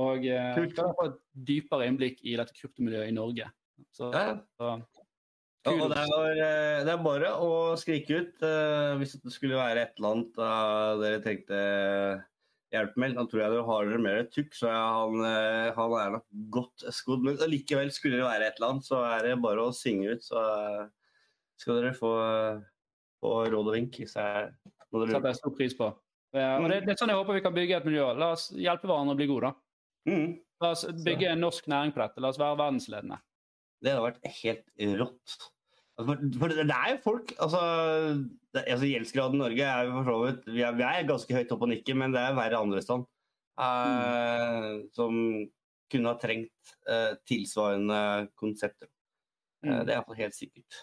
og uh, skal få et dypere innblikk i dette kryptomiljøet i Norge. Så, ja. så og det er, det er, bare å skrike ut hvis det skulle være et eller annet dere tenkte hjelp med. Da tror jeg dere har dere mer tukk, så han, han, er nok godt skodd. Men likevel skulle det være et eller annet, så er det bare å synge ut. så skal dere få, få råd og vink. hvis jeg, det setter jeg stor pris på. Ja, det, det, er sånn jeg håper vi kan bygge et miljø. La oss hjelpe hverandre å bli gode. da. Mm. La oss bygge en norsk næring på dette. La oss være verdensledende. Det hadde vært helt rått. For, for det, er jo folk altså, det, altså Gjeldsgraden i Norge er for så vidt vi er, vi er, ganske høyt oppe og nikker, men det er verre andre steder. Uh, mm. Som kunne ha trengt uh, tilsvarende konsepter. Uh, mm. det er iallfall helt sikkert.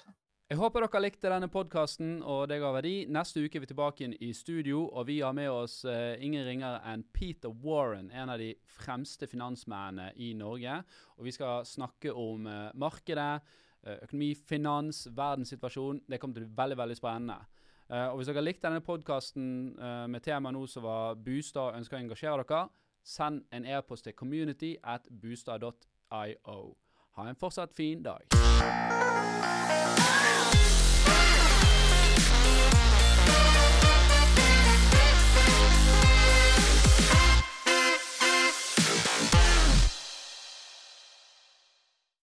Jeg håper dere likte denne podkasten og det ga verdi. Neste uke er vi tilbake inn i studio, og vi har med oss uh, ingen ringere enn Peter Warren, en av de fremste finansmennene i Norge. Og vi skal snakke om uh, markedet, uh, økonomi, finans, verdenssituasjon. Det kommer til å bli veldig veldig spennende. og Hvis dere likte denne podkasten med tema nå som var Bustad og ønsker å engasjere dere, send en e-post til community at bustad.io. Ha en fortsatt fin dag.